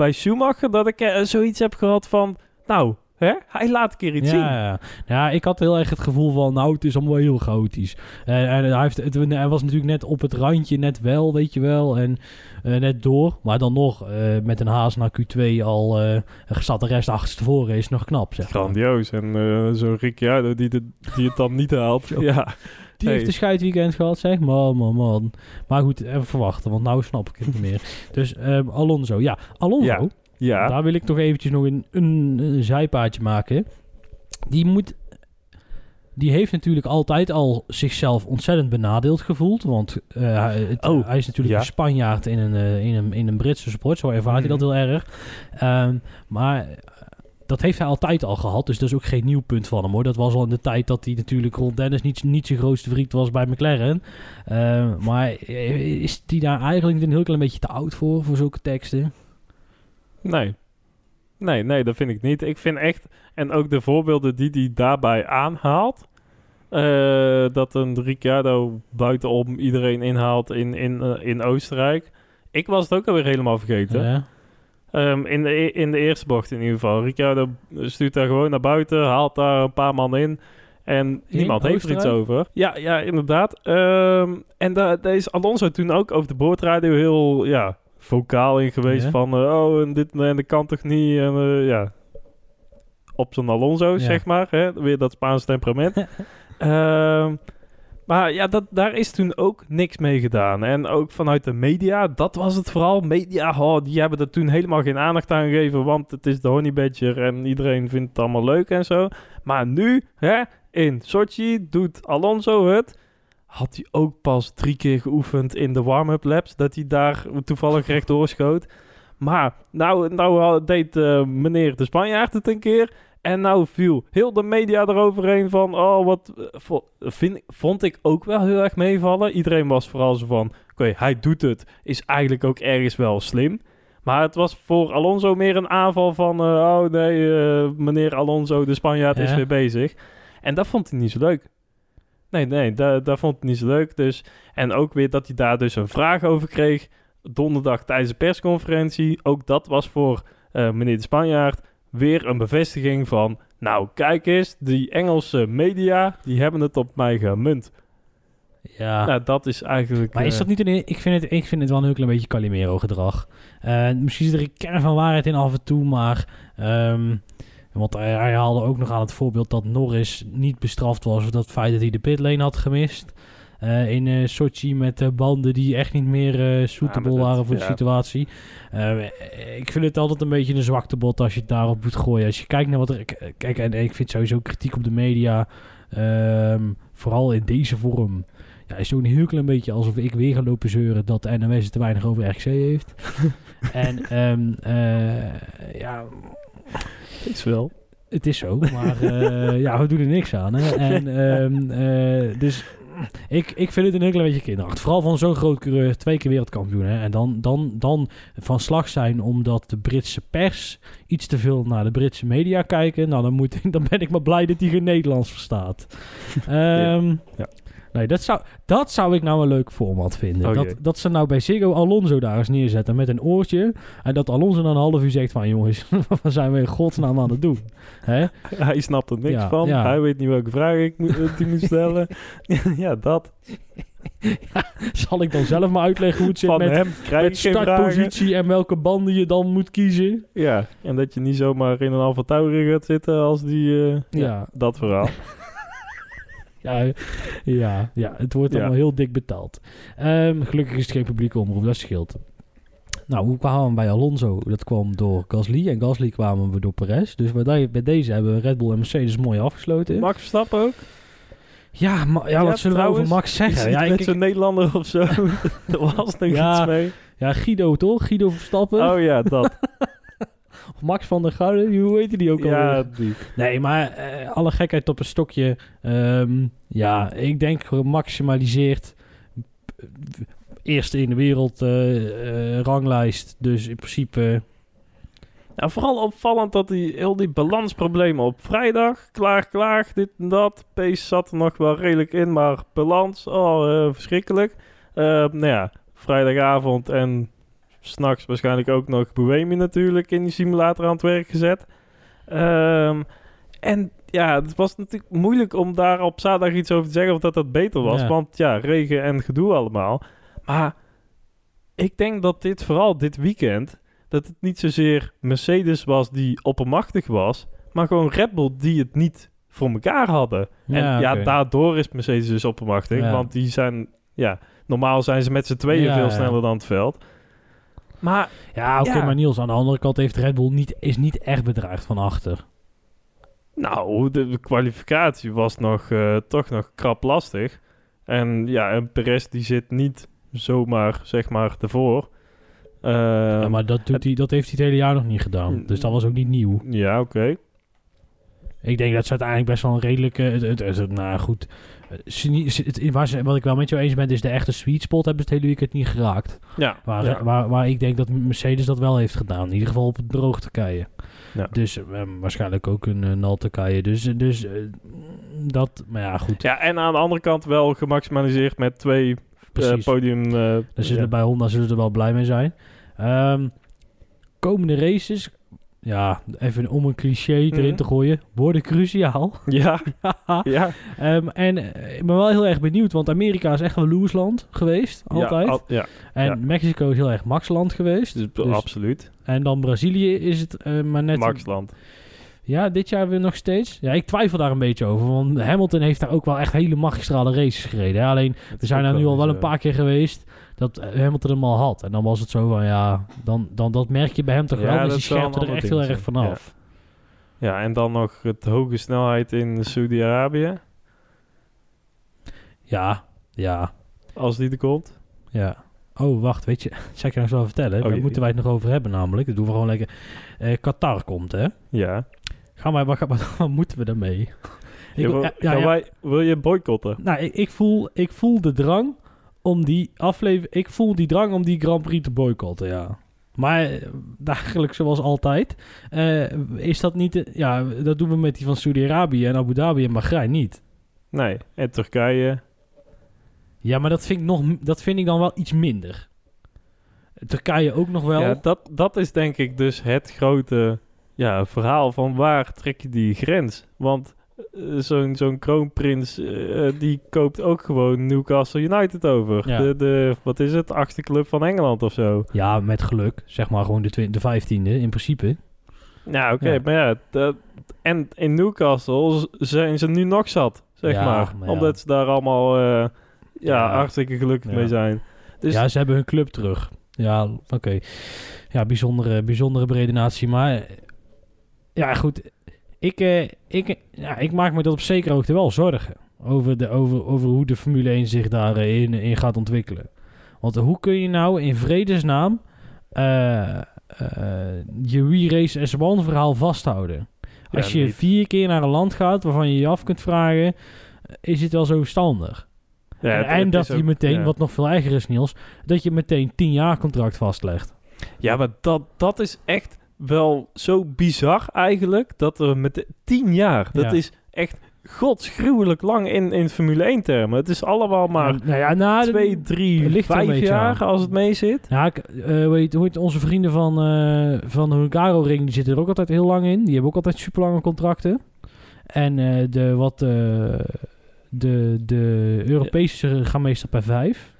bij Schumacher dat ik uh, zoiets heb gehad van... Nou, Hè? Hij laat een keer iets ja, zien. Ja. ja, ik had heel erg het gevoel van, nou, het is allemaal heel chaotisch. En, en hij, heeft, het, hij was natuurlijk net op het randje, net wel, weet je wel. En uh, net door. Maar dan nog, uh, met een haas naar Q2 al uh, zat de rest achterstevoren, is nog knap, zeg Grandioos. En zo'n Ricciardo die, de, die het dan niet haalt. ja. Die heeft een scheidweekend gehad, zeg. Man, man, man. Maar goed, even verwachten, want nou snap ik het niet meer. Dus um, Alonso, ja. Alonso... Ja. Ja. Daar wil ik toch eventjes nog een, een, een zijpaadje maken. Die moet die heeft natuurlijk altijd al zichzelf ontzettend benadeeld gevoeld. Want uh, het, oh, hij is natuurlijk een Spanjaard in een, uh, in, een, in een Britse sport. Zo ervaart hij dat mhm. heel erg. Um, maar dat heeft hij altijd al gehad. Dus dat is ook geen nieuw punt van hem hoor. Dat was al in de tijd dat hij natuurlijk rond Dennis niet, niet zijn grootste vriend was bij McLaren. Uh, maar is hij daar eigenlijk een heel klein beetje te oud voor, voor zulke teksten? Nee. Nee, nee, dat vind ik niet. Ik vind echt, en ook de voorbeelden die hij daarbij aanhaalt, uh, dat een Ricciardo buitenom iedereen inhaalt in, in, uh, in Oostenrijk. Ik was het ook alweer helemaal vergeten. Ja. Um, in, de, e-, in de eerste bocht in ieder geval. Ricciardo stuurt daar gewoon naar buiten, haalt daar een paar man in. En niemand heeft er iets over. Ja, ja inderdaad. Um, en daar is Alonso toen ook over de boordradio heel ja, vocaal in geweest van... Uh, oh, en dit en dat kan toch niet? En uh, ja, op zijn Alonso, zeg maar. Hè? Weer dat Spaanse temperament. uh, maar ja, dat, daar is toen ook niks mee gedaan. En ook vanuit de media, dat was het vooral. Media, oh, die hebben er toen helemaal geen aandacht aan gegeven... want het is de Honey Badger en iedereen vindt het allemaal leuk en zo. Maar nu, hè, in Sochi doet Alonso het had hij ook pas drie keer geoefend in de warm-up laps. Dat hij daar toevallig rechtdoor schoot. Maar nou, nou deed uh, meneer de Spanjaard het een keer. En nou viel heel de media eroverheen van... Oh, wat uh, vind, vond ik ook wel heel erg meevallen. Iedereen was vooral zo van... Oké, hij doet het. Is eigenlijk ook ergens wel slim. Maar het was voor Alonso meer een aanval van... Uh, oh nee, meneer Alonso, de Spanjaard, is weer bezig. En dat vond hij niet zo leuk. Nee, nee, daar, daar vond ik niet zo leuk. Dus. En ook weer dat hij daar dus een vraag over kreeg. Donderdag tijdens de persconferentie. Ook dat was voor uh, meneer de Spanjaard weer een bevestiging van... Nou, kijk eens, die Engelse media, die hebben het op mij gemunt. Ja. Nou, dat is eigenlijk... Maar is dat niet een... Ik vind het, ik vind het wel een heel klein beetje Calimero-gedrag. Uh, misschien is er een kern van waarheid in af en toe, maar... Um, want hij, hij, haalde ook nog aan het voorbeeld dat Norris niet bestraft was voor dat feit dat hij de pitlane had gemist. Uh, in uh, Sochi met uh, banden die echt niet meer suitable waren voor de situatie. ik vind het altijd een beetje een zwakte bot als je het daarop moet gooien. Als je kijkt naar wat er... Kijk, en ik vind sowieso kritiek op de media, um, vooral in deze vorm... Ja, is zo'n heel klein beetje alsof ik weer ga lopen zeuren dat de NOS te weinig over RC heeft. en um, ja, is wel. Het is zo, maar uh, ja, we doen er niks aan. Hè? En, um, uh, dus ik, ik vind het een heel klein beetje kinderachtig. Vooral van zo'n groot coureur, twee keer wereldkampioen. Hè? En dan, dan, dan van slag zijn omdat de Britse pers iets te veel naar de Britse media kijken. Nou, dan, moet, dan ben ik maar blij dat hij geen Nederlands verstaat. Um, ja. Ja. Nee, dat zou, dat zou ik nou een leuk format vinden. Dat, dat ze nou bij Ziggo Alonso daar eens neerzetten met een oortje. En dat Alonso dan een half uur zegt van... jongens, wat zijn we in godsnaam aan het doen? Hij snapt er niks van. Hij weet niet welke vraag ik moet, die moet stellen. ja, dat. zal ik dan zelf maar uitleggen hoe het zit met, hem met startpositie en welke banden je dan moet kiezen? Ja, en dat je niet zomaar in een Alfa Tauri gaat zitten als die... Uh, ja. dat verhaal. Ja, ja, ja, het wordt allemaal heel dik betaald. Um, gelukkig is het geen publieke omroep, dat scheelt. Nou, hoe kwamen we bij Alonso? Dat kwam door Gasly. En Gasly kwamen we door Perez. Dus bij, bij deze hebben Red Bull en Mercedes mooi afgesloten. Max Verstappen ook? Ja, ma ja, wat zullen we over Max zeggen? Ja, met zo'n Nederlander of zo. er was nog ja, iets mee. Ja, Guido toch? Guido Verstappen? Oh ja, dat. Of Max van der Gouden, hoe heet die ook al? Ja, die. Nee, maar uh, alle gekheid op een stokje. Um, ja, ik denk gemaximaliseerd. Eerste in de wereld uh, ranglijst. Dus in principe ja, vooral opvallend dat die, heel die balansproblemen op vrijdag, klaar, klaar, dit en dat. Pace zat er nog wel redelijk in, maar balans, oh, uh, verschrikkelijk. Uh, nou ja, vrijdagavond en s'nachts waarschijnlijk ook nog Boemi natuurlijk in die simulator aan het werk gezet. Um, en ja, het was natuurlijk moeilijk om daar op zaterdag iets over te zeggen of dat dat beter was. Want ja, regen en gedoe allemaal. Maar ik denk dat dit vooral dit weekend dat het niet zozeer Mercedes was die oppermachtig was, maar gewoon Red Bull die het niet voor elkaar hadden. en ja, daardoor is Mercedes dus oppermachtig, want die zijn, ja, normaal zijn ze met z'n tweeën veel sneller dan het veld. Maar ja, oké, maar Niels, aan de andere kant heeft Red Bull niet, is niet echt bedreigd van achter. Nou, de, kwalificatie was nog, uh, toch nog krap lastig. En ja, en Perez die zit niet zomaar, zeg maar, ervoor. Uh, maar dat, doet hij, dat heeft hij het hele jaar nog niet gedaan. Dus dat was ook niet nieuw. Ja, oké. Ik denk dat ze uiteindelijk best wel een redelijke... Het, het, nou goed, waar ze, wat ik wel met jou eens ben, is de echte sweet spot hebben ze het hele weekend niet geraakt. Ja, waar, ja. Waar, waar, ik denk dat Mercedes dat wel heeft gedaan. In ieder geval op het droog Turkije. Ja. Dus uh, waarschijnlijk ook een uh, nal Turkije. Dus, dus uh, dat, maar ja, goed. Ja, en aan de andere kant wel gemaximaliseerd met twee podium... Daar zullen bij Honda zullen ze er wel blij mee zijn. Um, komende races, ja, even om een cliché erin mhm. te gooien, worden cruciaal. Ja, ja. Um, en eh, ik ben wel heel erg benieuwd, want Amerika is echt wel Loesland geweest, altijd. Ja, al, ja, en Mexico is heel erg Maxland geweest. Dus, dus, absoluut. En dan Brazilië is het uh, maar net... Maxland. Ja, dit jaar weer nog steeds. Ja, ik twijfel daar een beetje over. Want Hamilton heeft daar ook wel echt hele magistrale races gereden. Alleen, we zijn daar nu al wel een paar keer geweest dat Hamilton hem al had. En dan was het zo van, ja, dan, dan dat merk je bij hem toch wel. Dus die scherpte er echt heel erg vanaf. Ja. ja, en dan nog het hoge snelheid in Saudi-Arabië. Ja, ja. Als die er komt. Ja. Oh, wacht, weet je, zal ik je nog zo vertellen? Oh, Daar moeten wij het nog over hebben namelijk. Dat doen we gewoon lekker. Uh, Qatar komt, hè? Ja. Gaan wij, wat, wat, wat moeten we daarmee? Ik, wil, ja, ja, wij, wil je boycotten? Nou, ik, ik, voel, ik voel de drang om die aflevering... Ik voel die drang om die Grand Prix te boycotten, ja. Maar eh, dagelijks zoals altijd. Uh, is dat niet... ja, dat doen we met die van Saudi-Arabië en Abu Dhabi en Bahrein niet. Nee, en Turkije. Ja, maar dat vind ik, nog, dat vind ik dan wel iets minder. Turkije ook nog wel. Ja, dat, dat is denk ik dus het grote ja, verhaal van waar trek je die grens. Want eh, zo'n zo'n kroonprins, uh, die koopt ook gewoon Newcastle United over. De, de, wat is het, achtste club van Engeland of zo. Ja, met geluk. Zeg maar gewoon de, de vijftiende in principe. Ja, oké. maar ja, dat, en in Newcastle zijn ze nu nog zat, zeg maar. Omdat ze daar allemaal uh, ja, hartstikke gelukkig mee zijn. Dus ja, ze hebben hun club terug. Ja, oké. Ja, bijzondere, bijzondere brede natie. Maar ja, goed ik, uh, ik, ja, ik maak me dat op zekere hoogte wel zorgen. Over, de, over, over hoe de Formule 1 zich daarin in gaat ontwikkelen. Want hoe kun je nou in vredesnaam uh, uh, je Race as One verhaal vasthouden? Als je vier keer naar een land gaat waarvan je je af kunt vragen, is het wel zo verstandig? Ja, en, dat je meteen, wat nog veel erger is Niels, dat je meteen tien jaar contract vastlegt. Ja, maar dat, dat is echt wel zo bizar eigenlijk. Dat er met tien jaar, dat is echt godsgruwelijk lang in, in Formule 1 termen. Het is allemaal maar nou ja, na twee, drie, vijf jaar als het mee zit. Ja, uh, weet, hoe onze vrienden van, uh, van de Hungaro Ring, die zitten er ook altijd heel lang in. Die hebben ook altijd super lange contracten. En uh, de, wat, de, de Europese gaan meestal per vijf.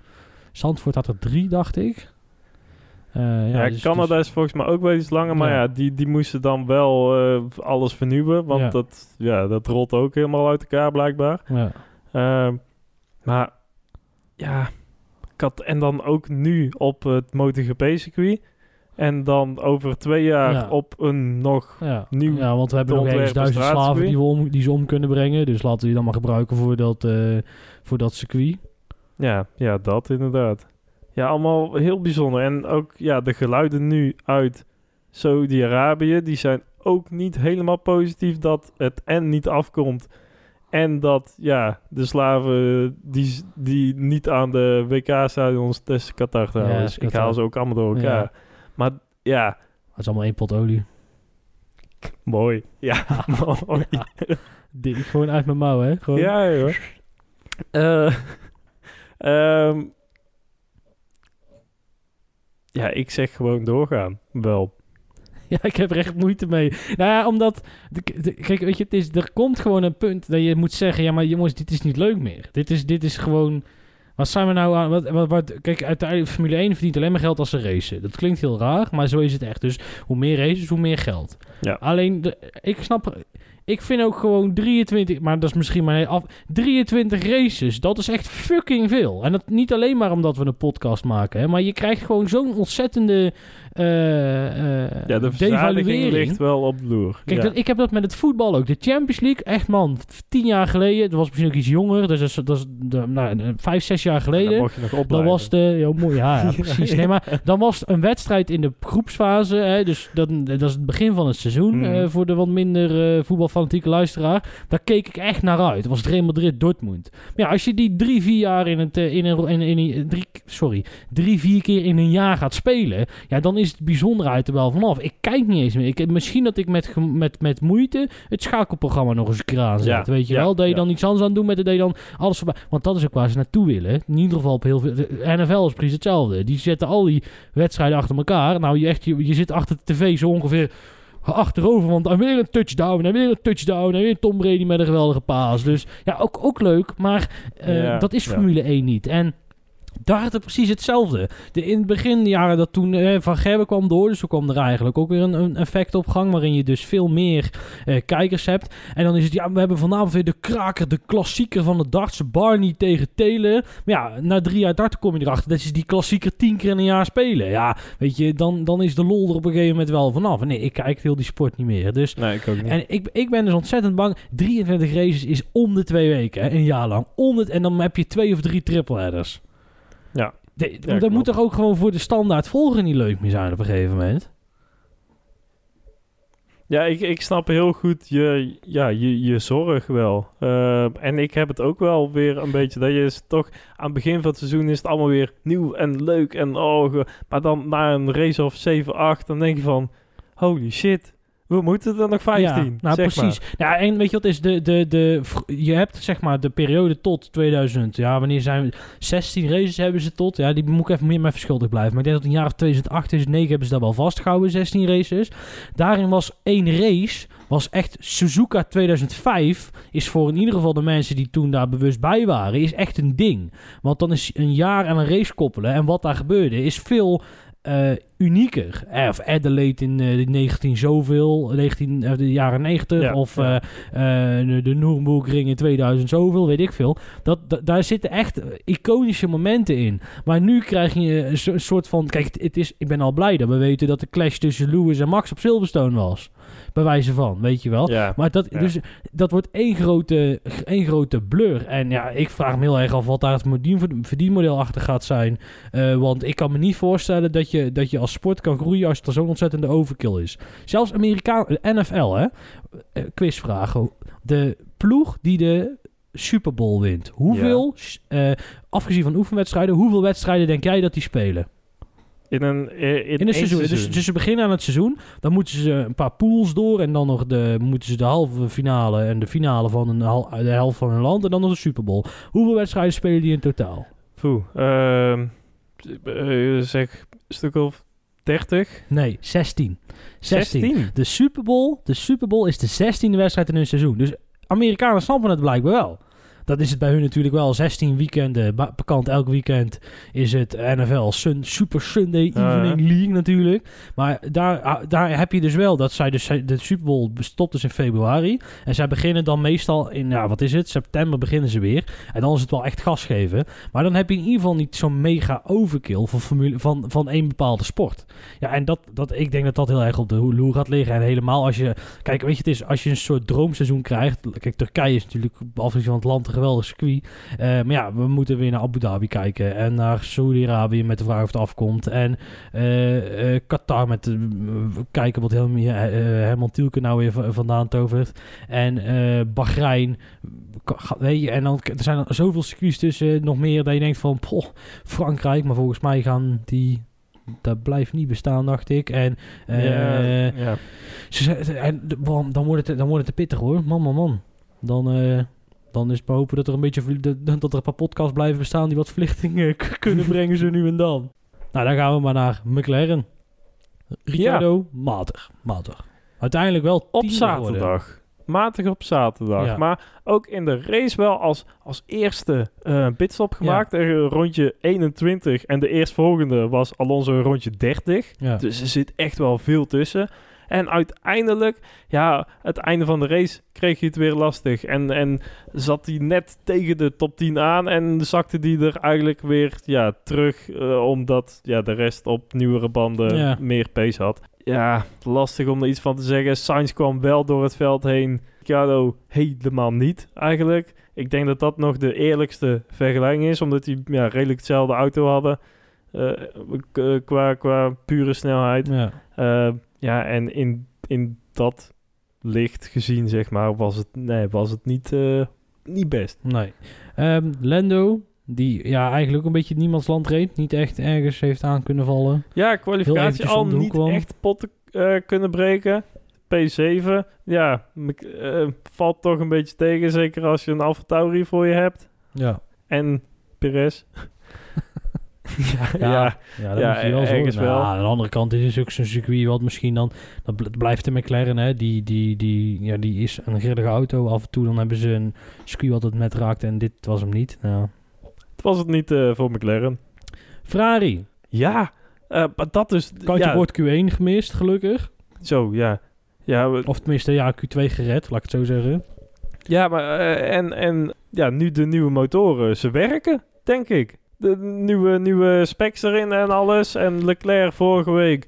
Zandvoort had er drie, dacht ik. Uh, ja, dus, Canada dus, is volgens mij ook wel iets langer, maar ja, die, die moesten dan wel uh, alles vernieuwen, want Dat, ja, dat rolt ook helemaal uit elkaar blijkbaar. Ja. Uh, maar ja, ik had, en dan ook nu op het MotoGP-circuit. En dan over twee jaar op een nog ja. nieuw Ja, want we hebben nog eens duizend slaven die, we om, die ze om kunnen brengen. Dus laten we die dan maar gebruiken voor dat, uh, voor dat circuit. Ja, ja, dat inderdaad. Ja, allemaal heel bijzonder. En ook ja, de geluiden nu uit Saudi-Arabië, die zijn ook niet helemaal positief dat het en niet afkomt. En dat ja, de slaven die, die niet aan de WK-stadions tussen Qatar trouwens. ik haal ze ook allemaal door elkaar. Maar ja. Het is allemaal één pot olie. Mooi. Ja, mooi. Die, gewoon uit mijn mouw, hè? Gewoon. Ja, hoor. Uh, um, ja, ik zeg gewoon doorgaan. Wel. Ja, ik heb er echt moeite mee. Nou ja, omdat... kijk, weet je, het is, er komt gewoon een punt dat je moet zeggen... Ja, maar jongens, dit is niet leuk meer. Dit is, dit is gewoon... Wat zijn we nou aan... Wat, wat, wat, kijk, uiteindelijk Formule 1 verdient alleen maar geld als ze racen. Dat klinkt heel raar, maar zo is het echt. Dus hoe meer races, hoe meer geld. Ja. Alleen, de, ik snap... Ik vind ook gewoon 23, maar dat is misschien maar af. 23 races, dat is echt fucking veel. En dat niet alleen maar omdat we een podcast maken, hè, maar je krijgt gewoon zo'n ontzettende uh, ja, de devaluering ligt wel op de loer. Kijk, dat, ik heb dat met het voetbal ook. De Champions League, echt man, tien jaar geleden, dat was misschien ook iets jonger, dus dat is, dat is de, nou, vijf, zes jaar geleden. dan, je nog dan was de, ja, mooi, ja, precies. Nee, maar dan was een wedstrijd in de groepsfase, hè, dus dat, dat is het begin van het seizoen mm. uh, voor de wat minder uh, voetbalfanatieke luisteraar. Daar keek ik echt naar uit. Dat was het Real Madrid Dortmund. Maar ja, als je die drie, vier jaar in het, in een, in, in, in, drie, sorry, drie, vier keer in een jaar gaat spelen, ja, dan is het bijzonderheid er wel vanaf. Ik kijk niet eens meer. Ik, misschien dat ik met, met, met moeite het schakelprogramma nog eens een keer aanzet. weet je wel? Dat je dan iets anders aan doen met het dat je dan alles voorbij. Want dat is ook waar ze naartoe willen. In ieder geval op heel veel. De NFL is precies hetzelfde. Die zetten al die wedstrijden achter elkaar. Nou, je, echt, je, je zit achter de tv zo ongeveer achterover. Want dan weer een touchdown en weer een touchdown en weer Tom Brady met een geweldige paas. Dus ja, ook, ook leuk. Maar uh, dat is Formule 1 niet. En daar precies hetzelfde. De, in het begin jaren dat toen eh, Van Gerben kwam door, dus toen kwam er eigenlijk ook weer een, een effect op gang, waarin je dus veel meer eh, kijkers hebt. En dan is het, ja, we hebben vanavond weer de kraker, de klassieker van de darts, Barney tegen Telen. Maar ja, na drie jaar darten kom je erachter dat is die klassieker tien keer in een jaar spelen. Ja, weet je, dan, dan is de lol er op een gegeven moment wel vanaf. Nee, ik kijk heel die sport niet meer. Dus, nee, ik ook niet. En ik, ik ben dus ontzettend bang. 23 races is om de twee weken, een jaar lang. Om het, en dan heb je twee of drie triple headers. Ja. dat moet toch ook gewoon voor de standaard volger niet leuk meer zijn op een gegeven moment? Ja, ik, ik snap heel goed je, ja, je, je zorg wel. Uh, en ik heb het ook wel weer een beetje. Dat je is toch aan het begin van het seizoen is het allemaal weer nieuw en leuk. En oh, maar dan na een race of 7, 8, dan denk je van holy shit. We moeten er nog 15. Ja, nou precies. Ja, en weet je wat is de, de, de, je hebt zeg maar de periode tot 2000. Ja, wanneer zijn we? 16 races hebben ze tot. Ja, die moet ik even meer met verschuldigd blijven. Maar ik denk dat in jaar of 2008, 2009 hebben ze dat wel vastgehouden, 16 races. Daarin was één race, was echt Suzuka 2005. Is voor in ieder geval de mensen die toen daar bewust bij waren, is echt een ding. Want dan is een jaar aan een race koppelen. En wat daar gebeurde, is veel uh, unieker. Eh, of Adelaide in uh, de 19 zoveel, 19, de jaren 90. of ja. de, de Nürburgring in 2000 zoveel, weet ik veel. Dat, daar zitten echt iconische momenten in. Maar nu krijg je een, soort van... Kijk, het is, ik ben al blij dat we weten dat de clash tussen Lewis en Max op Silverstone was. Bij wijze van, weet je wel. Ja, maar dat, dus, dat wordt één grote, één grote blur. En ja, ik vraag me heel erg af wat daar het verdienmodel achter gaat zijn. Uh, want ik kan me niet voorstellen dat je, dat je als sport kan groeien als er zo'n ontzettende overkill is. Zelfs Amerikaan, NFL, hè. Uh, quizvragen. De ploeg die de Super Bowl wint. Hoeveel, uh, afgezien van oefenwedstrijden, hoeveel wedstrijden denk jij dat die spelen? In een, in, in een seizoen. Dus, dus, ze beginnen aan het seizoen. Dan moeten ze een paar pools door. En dan nog de, moeten ze de halve finale en de finale van een, de helft van hun land. En dan nog de Super Bowl. Hoeveel wedstrijden spelen die in totaal? Poeh, uh, zeg een stuk of 30? Nee, 16. 16. 16. De Super Bowl, de Super Bowl is de 16e wedstrijd in hun seizoen. Dus Amerikanen snappen het blijkbaar wel. Dat is het bij hun natuurlijk wel. 16 weekenden, bekend elk weekend is het NFL Sun, Super Sunday Evening League natuurlijk. Maar daar, ah, daar heb je dus wel dat zij dus, de Super Bowl stopt dus in februari. En zij beginnen dan meestal in, ja, wat is het? September beginnen ze weer. En dan is het wel echt gas geven. Maar dan heb je in ieder geval niet zo'n mega overkill van, formule, van, van één bepaalde sport. Ja, en dat, dat, ik denk dat dat heel erg op de loer gaat liggen. En helemaal als je, kijk, weet je, het is als je een soort droomseizoen krijgt. Kijk, Turkije is natuurlijk afgezien van het land geweldig circuit. Eh, maar ja, we moeten weer naar Abu Dhabi kijken. En naar Saudi-Arabië met de vraag of het afkomt. En uh, Qatar met kijken wat Helm, Herman Tielke nou weer vandaan tovert. En Bahrein. Weet je, en dan er zijn er zoveel circuits tussen. Nog meer dat je denkt van, poh, Frankrijk. Maar volgens mij gaan die dat blijft niet bestaan, dacht ik. En, uh, ja, ja. Ze, en dan, wordt het, dan wordt het te pittig hoor. Man, man, man. Dan, uh, dan is het hopen dat er een beetje dat er een paar podcasts blijven bestaan die wat verlichtingen kunnen brengen zo nu en dan. Nou, dan gaan we maar naar McLaren. Ricciardo, ja. matig, matig. Uiteindelijk wel op zaterdag matig op zaterdag. Maar ook in de race wel als, als eerste uh, pitstop gemaakt. Ja. rondje 21. En de eerstvolgende was Alonso rondje 30. Dus er zit echt wel veel tussen. En uiteindelijk, ja, het einde van de race kreeg hij het weer lastig. En, en zat hij net tegen de top 10 aan en zakte hij er eigenlijk weer ja, terug. Uh, omdat ja, de rest op nieuwere banden meer pace had ja, lastig om er iets van te zeggen. Sainz kwam wel door het veld heen. Ricciardo helemaal niet, eigenlijk. Ik denk dat dat nog de eerlijkste vergelijking is, omdat die ja, redelijk hetzelfde auto hadden. Uh, qua, qua pure snelheid. Ja, uh, ja en in, in dat licht gezien, zeg maar, was het, nee, was het niet, uh, niet best. Nee. Um, Lando, die ja, eigenlijk een beetje niemands land reed. Niet echt ergens heeft aan kunnen vallen. Ja, kwalificatie al niet echt potten uh, kunnen breken. P7, ja, uh, valt toch een beetje tegen. Zeker als je een Alfa Tauri voor je hebt. Ja. En Perez. ja, ja, ja, dat moet je wel zorgen. Wel. Nou, aan de andere kant is het ook zo'n circuit wat misschien dan... Dat blijft de McLaren, hè. Die, die, die, ja, die is een grillige auto. Af en toe dan hebben ze een circuit wat het met raakt en dit was hem niet. Nou, was het niet uh, voor McLaren. Ferrari. Ja, uh, maar dat is... Kantje ja. wordt Q1 gemist, gelukkig. Zo, ja. ja we... Of tenminste, ja, Q2 gered, laat ik het zo zeggen. Ja, maar uh, en, en ja, nu de nieuwe motoren, ze werken, denk ik. De nieuwe, nieuwe specs erin en alles. En Leclerc vorige week,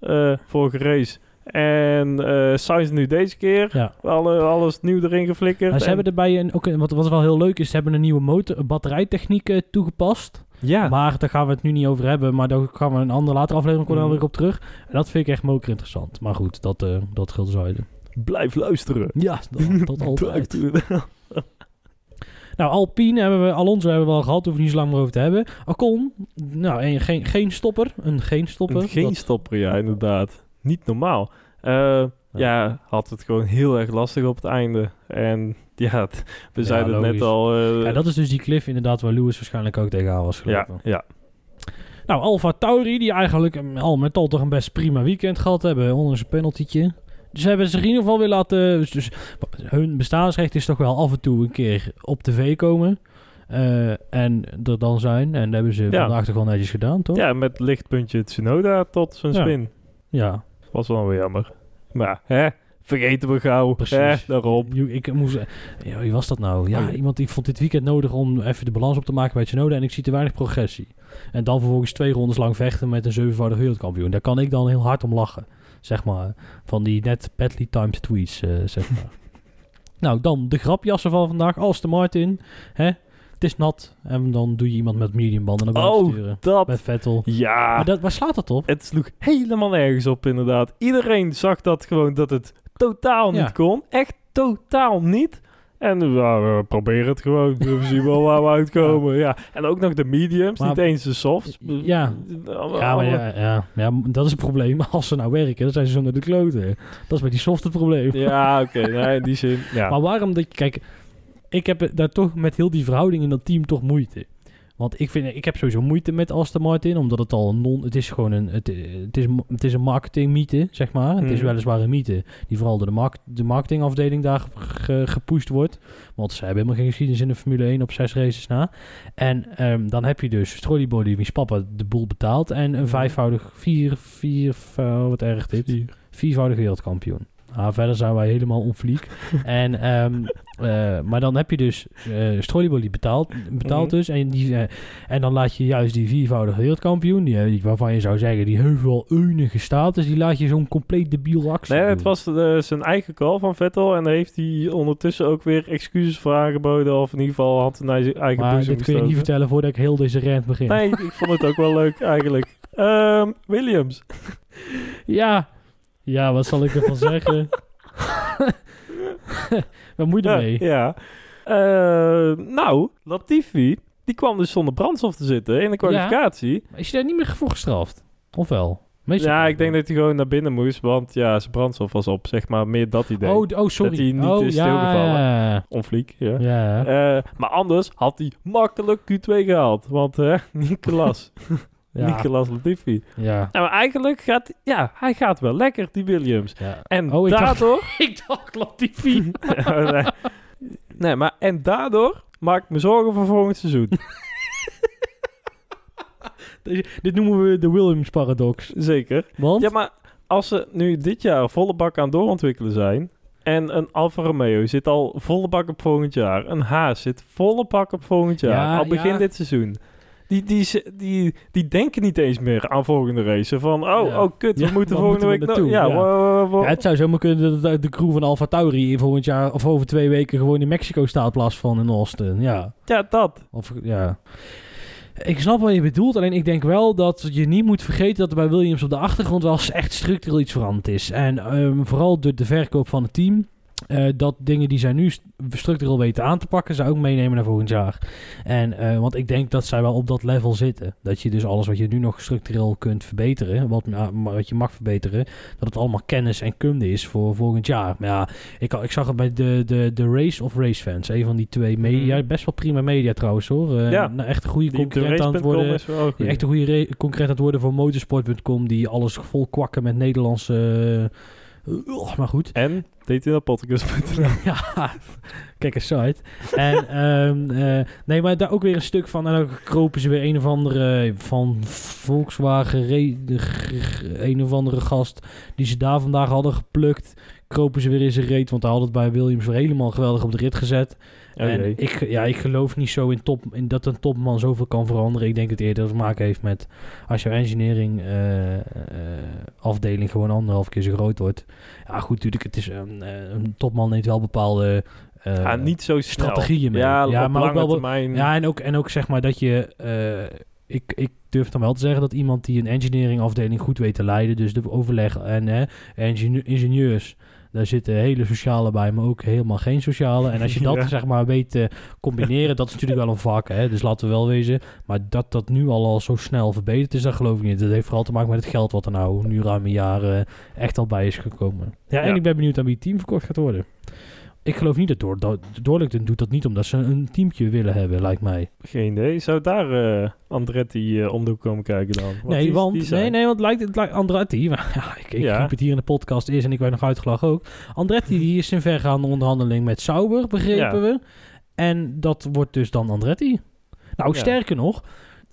uh, vorige race, en uh, Sainz nu deze keer. Ja. Alle, alles nieuw erin geflikkerd. Ze hebben erbij, een, ook, wat, wat wel heel leuk is, ze hebben een nieuwe motor, batterijtechniek uh, toegepast. Ja. Maar daar gaan we het nu niet over hebben. Maar daar gaan we een andere later aflevering mm. weer op terug. En dat vind ik echt moker interessant. Maar goed, dat, uh, dat geldt zijde. Blijf luisteren. Ja, dat, dat altijd. Nou, Alpine hebben we, Alonso hebben we al gehad. Hoeven niet zo lang meer over te hebben. Ocon, nou, en geen, geen stopper. Een geen stopper. Een geen stopper, ja, inderdaad niet normaal. Uh, ja. had het gewoon heel erg lastig op het einde. En ja, we zeiden het net al. Uh, ja, dat is dus die cliff inderdaad waar Lewis waarschijnlijk ook tegenaan was gelopen. Ja, ja. Nou, Alfa Tauri, die eigenlijk al met al toch een best prima weekend gehad hebben, onder zijn penaltytje. Dus hebben ze in ieder geval weer laten... Dus, dus, hun bestaansrecht is toch wel af en toe een keer op tv komen. Uh, en er dan zijn. En dat hebben ze vandaag toch wel netjes gedaan, toch? Ja, met lichtpuntje Tsunoda tot zijn spin. Ja, was wel weer jammer. Maar hè, vergeten we gauw. Precies. Hè, daarop. Ik moest, ja, wie was dat nou? Ja, oh, iemand die vond dit weekend nodig om even de balans op te maken bij Tsunoda en ik zie te weinig progressie. En dan vervolgens twee rondes lang vechten met een zevenvoudig wereldkampioen. Daar kan ik dan heel hard om lachen. Zeg maar, van die net badly timed tweets, uh, zeg maar. nou, dan de grapjassen van vandaag. Aston Martin, hè? Het is nat. En dan doe je iemand met medium banden naar buiten oh, sturen. dat. Met Vettel. Ja. Maar dat, waar slaat dat op? Het sloeg helemaal nergens op, inderdaad. Iedereen zag dat gewoon dat het totaal niet kon. Echt totaal niet. En we proberen het gewoon. We zien wel waar we uitkomen. Ja. En ook nog de mediums, niet eens de softs. Ja. Ja, maar ja, ja, ja, dat is het probleem. Als ze nou werken, dan zijn ze zo naar de kloten. Dat is met die soft het probleem. Ja, oké. nee, in die zin. Ja. Maar waarom dat je... Kijk, ik heb daar toch met heel die verhouding in dat team toch moeite. Want ik, vind, ik heb sowieso moeite met Aston Martin, omdat het al non... Het is gewoon een... Het, het, is, het is een marketingmythe, zeg maar. Het is mhm. weliswaar een mythe die vooral door de, mark, de marketingafdeling daar ge, gepusht wordt. Want ze hebben helemaal geen geschiedenis in de Formule 1 op zes races na. En um, dan heb je dus Body, wiens papa de boel betaalt. En een mhm. vijfvoudig, vier, vier, uh, wat erg dit? Vier. Viervoudig wereldkampioen. Nou, verder zijn wij helemaal onfliek. en, ehm, eh, maar dan heb je dus uh, die betaalt, betaalt Mhm. dus. En, die, eh, en dan laat je juist die viervoudige wereldkampioen, die, waarvan je zou zeggen, die heeft wel enige status, die laat je zo'n compleet debiel actie Nee, doen. het was zijn eigen call van Vettel. En daar heeft hij ondertussen ook weer excuses voor aangeboden. Of in ieder geval hand in eigen eigen Maar dit kun je niet vertellen voordat ik heel deze rant begin. Nee, ik vond het ook wel leuk eigenlijk. Ehm, Williams. Ja. Ja, wat zal ik ervan zeggen? Wat moet je Ja, ermee? ja. Eh, nou, Latifi, die kwam dus zonder brandstof te zitten in de kwalificatie. Is je daar niet meer voor gestraft? Of wel? Meestal Ja, ik denk dat hij gewoon naar binnen moest, want ja, zijn brandstof was op, zeg maar, meer dat idee. Oh, oh, sorry. Dat hij niet oh, is ja, stilgevallen. Ja, Onfliek, ja. ja. Eh, maar anders had hij makkelijk Q2 gehaald, want eh Nicolas, ja. Nicolas Latifi. ja. Nou, maar eigenlijk gaat, ja, hij gaat wel lekker, die Williams. ja. En Oh, ik dacht- daardoor... ik dacht Latifi. nee. nee, maar en daardoor maak ik me zorgen voor volgend seizoen. Dit noemen we de Williams-paradox. Zeker. Want? Ja, maar als ze nu dit jaar volle bak aan doorontwikkelen zijn... en een Alfa Romeo zit al volle bak op volgend jaar... een Haas zit volle bak op volgend jaar, Ja, al begin ja. dit seizoen... Die, die, die, die denken niet eens meer aan volgende race. Van, oh, Ja. oh kut, we Ja, moeten volgende week... moeten we naartoe? Ja. het zou zomaar kunnen dat de crew van Alfa Tauri volgend jaar of over twee weken gewoon in Mexico staat plaats van in Austin. Ja. ja, dat. Of, ja. Ik snap wat je bedoelt, alleen ik denk wel dat je niet moet vergeten dat er bij Williams op de achtergrond wel echt structureel iets veranderd is. En ehm, vooral door de verkoop van het team. Eh, dat dingen die zij nu st- structureel weten aan te pakken, zij ook meenemen naar volgend jaar. En, eh, want ik denk dat zij wel op dat level zitten. Dat je dus alles wat je nu nog structureel kunt verbeteren, wat, ma- wat je mag verbeteren, dat het allemaal kennis en kunde is voor volgend jaar. Maar ja, ik, ik zag het bij de, de, de Race of Race Fans, een van die twee media. Mhm. Best wel prima media trouwens hoor. Eh, Ja. nou, echt een goede concurrent aan het worden. echt een goede re- concurrent aan het worden voor motorsport.com, die alles vol kwakken met Nederlandse. eh, maar goed. En dtnpodcast.nl. ja, kijk een site. En ehm, eh, nee, maar daar ook weer een stuk van. En dan kropen ze weer een of andere van Volkswagen, een of andere gast die ze daar vandaag hadden geplukt. Kropen ze weer in zijn reet, want hij had het bij Williams weer helemaal geweldig op de rit gezet. Oh en ik, ja, ik geloof niet zo in, top, in dat een topman zoveel kan veranderen. Ik denk dat het eerder te maken heeft met als jouw engineering eh, eh, afdeling gewoon anderhalf keer zo groot wordt. Ja, goed, natuurlijk, het is een, eh, een topman neemt wel bepaalde ja, niet zo snel. strategieën mee. Ja, Ja, op maar ook wel- termijn. Ja, en ook, en ook zeg maar dat je. ik, ik durf dan wel te zeggen dat iemand die een engineering afdeling goed weet te leiden, dus de overleg en ingenie- ingenieurs. Daar zitten hele sociale bij, maar ook helemaal geen sociale. En als je dat Ja. zeg maar weet te combineren, dat is natuurlijk wel een vak. Hè? Dus laten we wel wezen. Maar dat dat nu al, al zo snel verbeterd is, dat geloof ik niet. Dat heeft vooral te maken met het geld wat er nou nu ruim een jaar eh, echt al bij is gekomen. Ja, en Ja. ik ben benieuwd aan wie het team verkocht gaat worden. Ik geloof niet dat door, doet dat niet omdat ze een teamje willen hebben, lijkt mij. Geen idee. Zou daar eh, Andretti eh, om de hoek komen kijken dan? Want nee, die- want, die zijn- nee, nee, want lijkt, het lijkt Andretti, maar ja, ik, ik Ja. riep het hier in de podcast eerst en ik werd nog uitgelachen ook. Andretti die is in vergaande onderhandeling met Sauber, begrepen Ja. we. En dat wordt dus dan Andretti. Nou, Ja. sterker nog,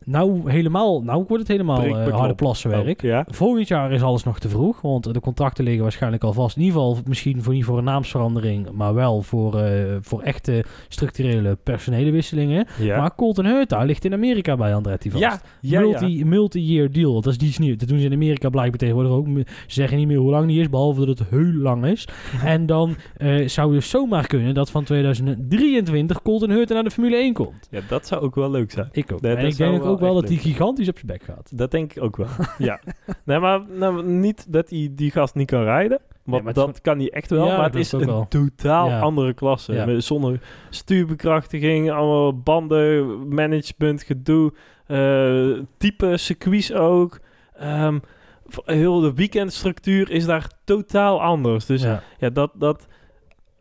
nou helemaal, nou wordt het helemaal beknop. harde plassenwerk. Oh, ja. Volgend jaar is alles nog te vroeg, want de contracten liggen waarschijnlijk al vast. In ieder geval misschien voor, niet voor een naamsverandering, maar wel voor, eh, voor echte structurele personele wisselingen. Ja. Maar Colton Herta ligt in Amerika bij Andretti vast. ja, ja, ja. Multi, multi-year deal. Dat is die nieuw. Dat doen ze in Amerika blijkbaar tegenwoordig ook. Ze zeggen niet meer hoe lang die is, behalve dat het heel lang is. en dan eh, zou het zomaar kunnen dat van 2023 Colton Herta naar de Formule 1 komt. Ja, dat zou ook wel leuk zijn. Ik ook. En dat ik denk wel ook wel dat leuk gigantisch op zijn bek gaat. Dat denk ik ook wel. ja. Nee, maar nou, niet dat die, die gast niet kan rijden. Want dat kan hij echt wel. Ja, maar het is een wel. totaal Ja. andere klasse. Ja. Met, zonder stuurbekrachtiging, allemaal banden, management, gedoe. eh, type circuits ook. Ehm, heel de weekendstructuur is daar totaal anders. Dus ja, ja. dat, dat...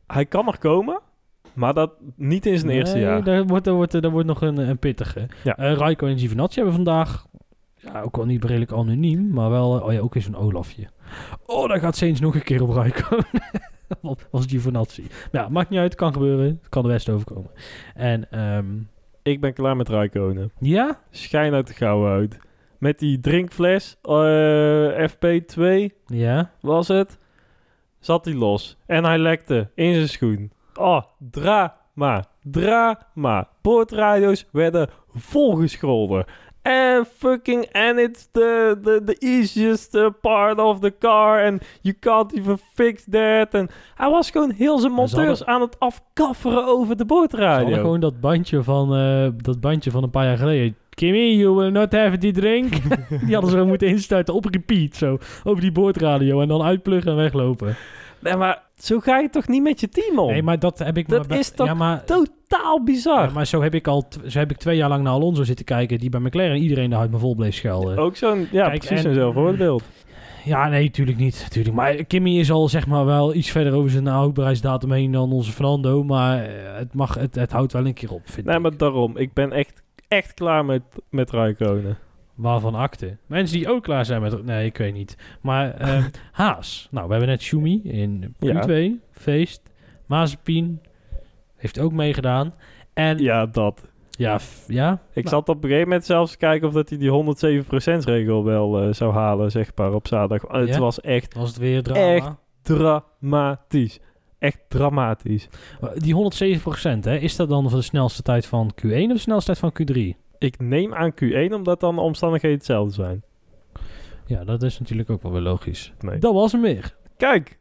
Hij kan nog komen, maar dat niet in zijn eerste jaar. Daar wordt, daar wordt, daar wordt nog een, een pittige. Ja. Eh Raiko en Giovinazzi hebben vandaag... Ja, ook wel niet redelijk anoniem, maar wel... eh, Oh ja, ook weer zo'n Olafje. Oh, daar gaat Saints nog een keer op Raiko. Was Giovinazzi. Ja, maakt niet uit, kan gebeuren. Het kan de West overkomen. En ehm, Ik ben klaar met Rijkonen. ja, Schijn uit de gauw uit. Met die drinkfles, eh, FP2 ja, was het. zat hij los. En hij lekte in zijn schoen. Oh, drama. Drama. Boordradio's werden volgescholden. And fucking, and it's the, the, the easiest uh, part of the car. And you can't even fix that. En hij was gewoon heel zijn ze monteurs hadden- aan het afkafferen over de Ze boordradio. gewoon dat bandje van, eh, dat bandje van een paar jaar geleden. Kimmy, you will not have the drink. die hadden ze gewoon moeten instarten op repeat. Zo, over die boordradio. En dan uitpluggen en weglopen. Nee, maar zo ga je toch niet met je team om? Nee, maar dat heb ik... Dat maar is toch ja, maar, Totaal bizar. ja, maar zo heb ik al... Zo heb ik twee jaar lang naar Alonso zitten kijken... die bij McLaren iedereen de huid me vol bleef schelden. Ook zo'n, ja, Kijk, precies en- een zelfvoorbeeld. Ja, nee, tuurlijk niet. Tuurlijk. Maar Kimmy is al zeg maar wel iets verder over zijn houdbaarheidsdatum heen dan onze Fernando. Maar eh, het, mag, het, het houdt wel een keer op, vind Nee, ik. maar daarom. Ik ben echt, echt klaar met, met Rijkonen. Waarvan akte. Mensen die ook klaar zijn met... Nee, ik weet niet. Maar ehm, Haas. Nou, we hebben net Schumi in Ja. Q2. Feest. Mazepin. Heeft ook meegedaan. En ja, Ja, dat. f- ja. Ik Nou, zat op een gegeven moment zelfs te kijken of dat hij die 107% regel wel eh, zou halen, zeg maar, op zaterdag. Het Ja? was echt Was het weer drama. Echt. dramatisch. Echt dramatisch. Die 107% hè, is dat dan voor de snelste tijd van Q1 of de snelste tijd van Q3? Ik neem aan Q1 omdat dan de omstandigheden hetzelfde zijn. Ja, dat is natuurlijk ook wel weer logisch. Nee. Dat was hem weer. Kijk.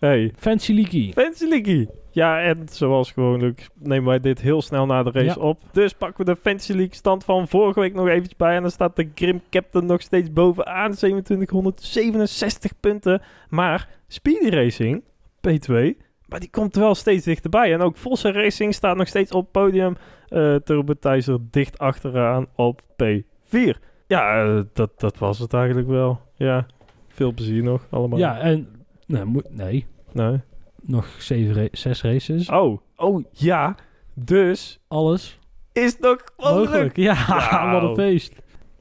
Hey, Fancy Leaky. Fancy League. Ja, en zoals gewoonlijk nemen wij dit heel snel na de race Ja. op. Dus pakken we de Fancy League stand van vorige week nog eventjes bij. En dan staat de Grim Captain nog steeds bovenaan. 2767 punten. Maar Speedy Racing, P2, maar die komt wel steeds dichterbij. En ook Vossen Racing staat nog steeds op podium. Eh Turbo Thijzer dicht achteraan op P4. Ja, eh, dat, dat was het eigenlijk wel. Ja, veel plezier nog allemaal. Ja, en... Nee, moet, nee, Nee. nog zeven ra- zes races. Oh, oh ja. Dus Alles is nog mogelijk. mogelijk. Ja, wat een feest.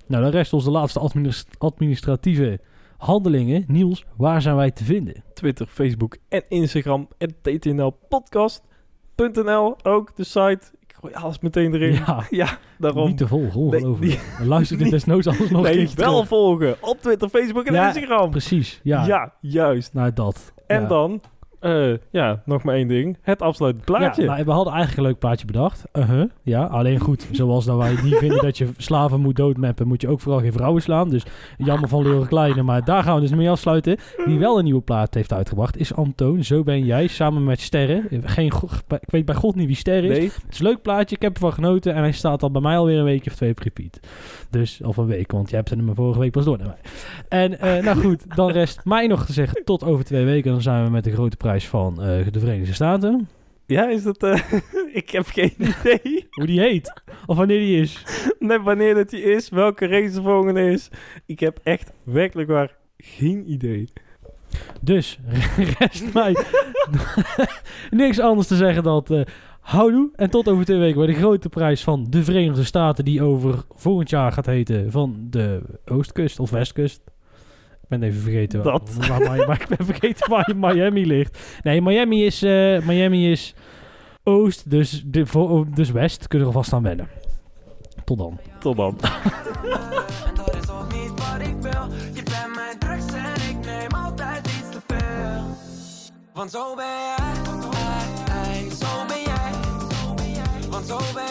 Nou, dan rest ons de laatste administ- administratieve handelingen. Niels, waar zijn wij te vinden? Twitter, Facebook en Instagram en ttnlpodcast.nl. Ook de site. Ik gooi alles meteen erin. Ja, Ja, daarom. niet te volgen, ongelooflijk. Nee, Luister dit desnoods alles nog een nee, wel terug. volgen op Twitter, Facebook en Ja, Instagram. Precies, ja. Ja. juist. Nou, dat. En Ja. dan, eh, ja, nog maar één ding. Het afsluitend plaatje. Ja, nou, we hadden eigenlijk een leuk plaatje bedacht. Uh-huh. Ja, alleen goed, zoals dat wij niet vinden dat je slaven moet doodmappen, moet je ook vooral geen vrouwen slaan. Dus jammer van Leeuwen Kleine, maar daar gaan we dus mee afsluiten. Wie wel een nieuwe plaat heeft uitgebracht is Antoon, Zo Ben Jij, samen met Sterren. Geen, ik weet bij god niet wie Sterren is. nee, Het is een leuk plaatje, ik heb ervan genoten en hij staat al bij mij alweer een weekje of twee op repeat. Dus, of een week, want je hebt hem vorige week pas door naar mij. En eh, nou goed, dan rest mij nog te zeggen tot over twee weken. Dan zijn we met de grote prijs van eh, de Verenigde Staten. ja, is dat... eh, ik heb geen idee. Hoe die heet. Of wanneer die is. Net wanneer dat die is, welke race de volgende is. Ik heb echt werkelijk waar geen idee. Dus rest mij niks anders te zeggen dan eh houdoe. En tot over twee weken bij de grote prijs van de Verenigde Staten. Die over volgend jaar gaat heten van de Oostkust of Westkust. Ik ben even vergeten waar- Dat. Waar, waar- waar- ik ben vergeten waar Miami ligt. Nee, Miami is, eh, Miami is Oost, dus, de, vo- dus West. Kunnen we er vast aan wennen. Tot dan. Tot dan. En dat is ook niet wat ik wil. Je bent mijn drugs en ik neem altijd iets te veel. Want zo ben jij, zo ben jij. Want zo ben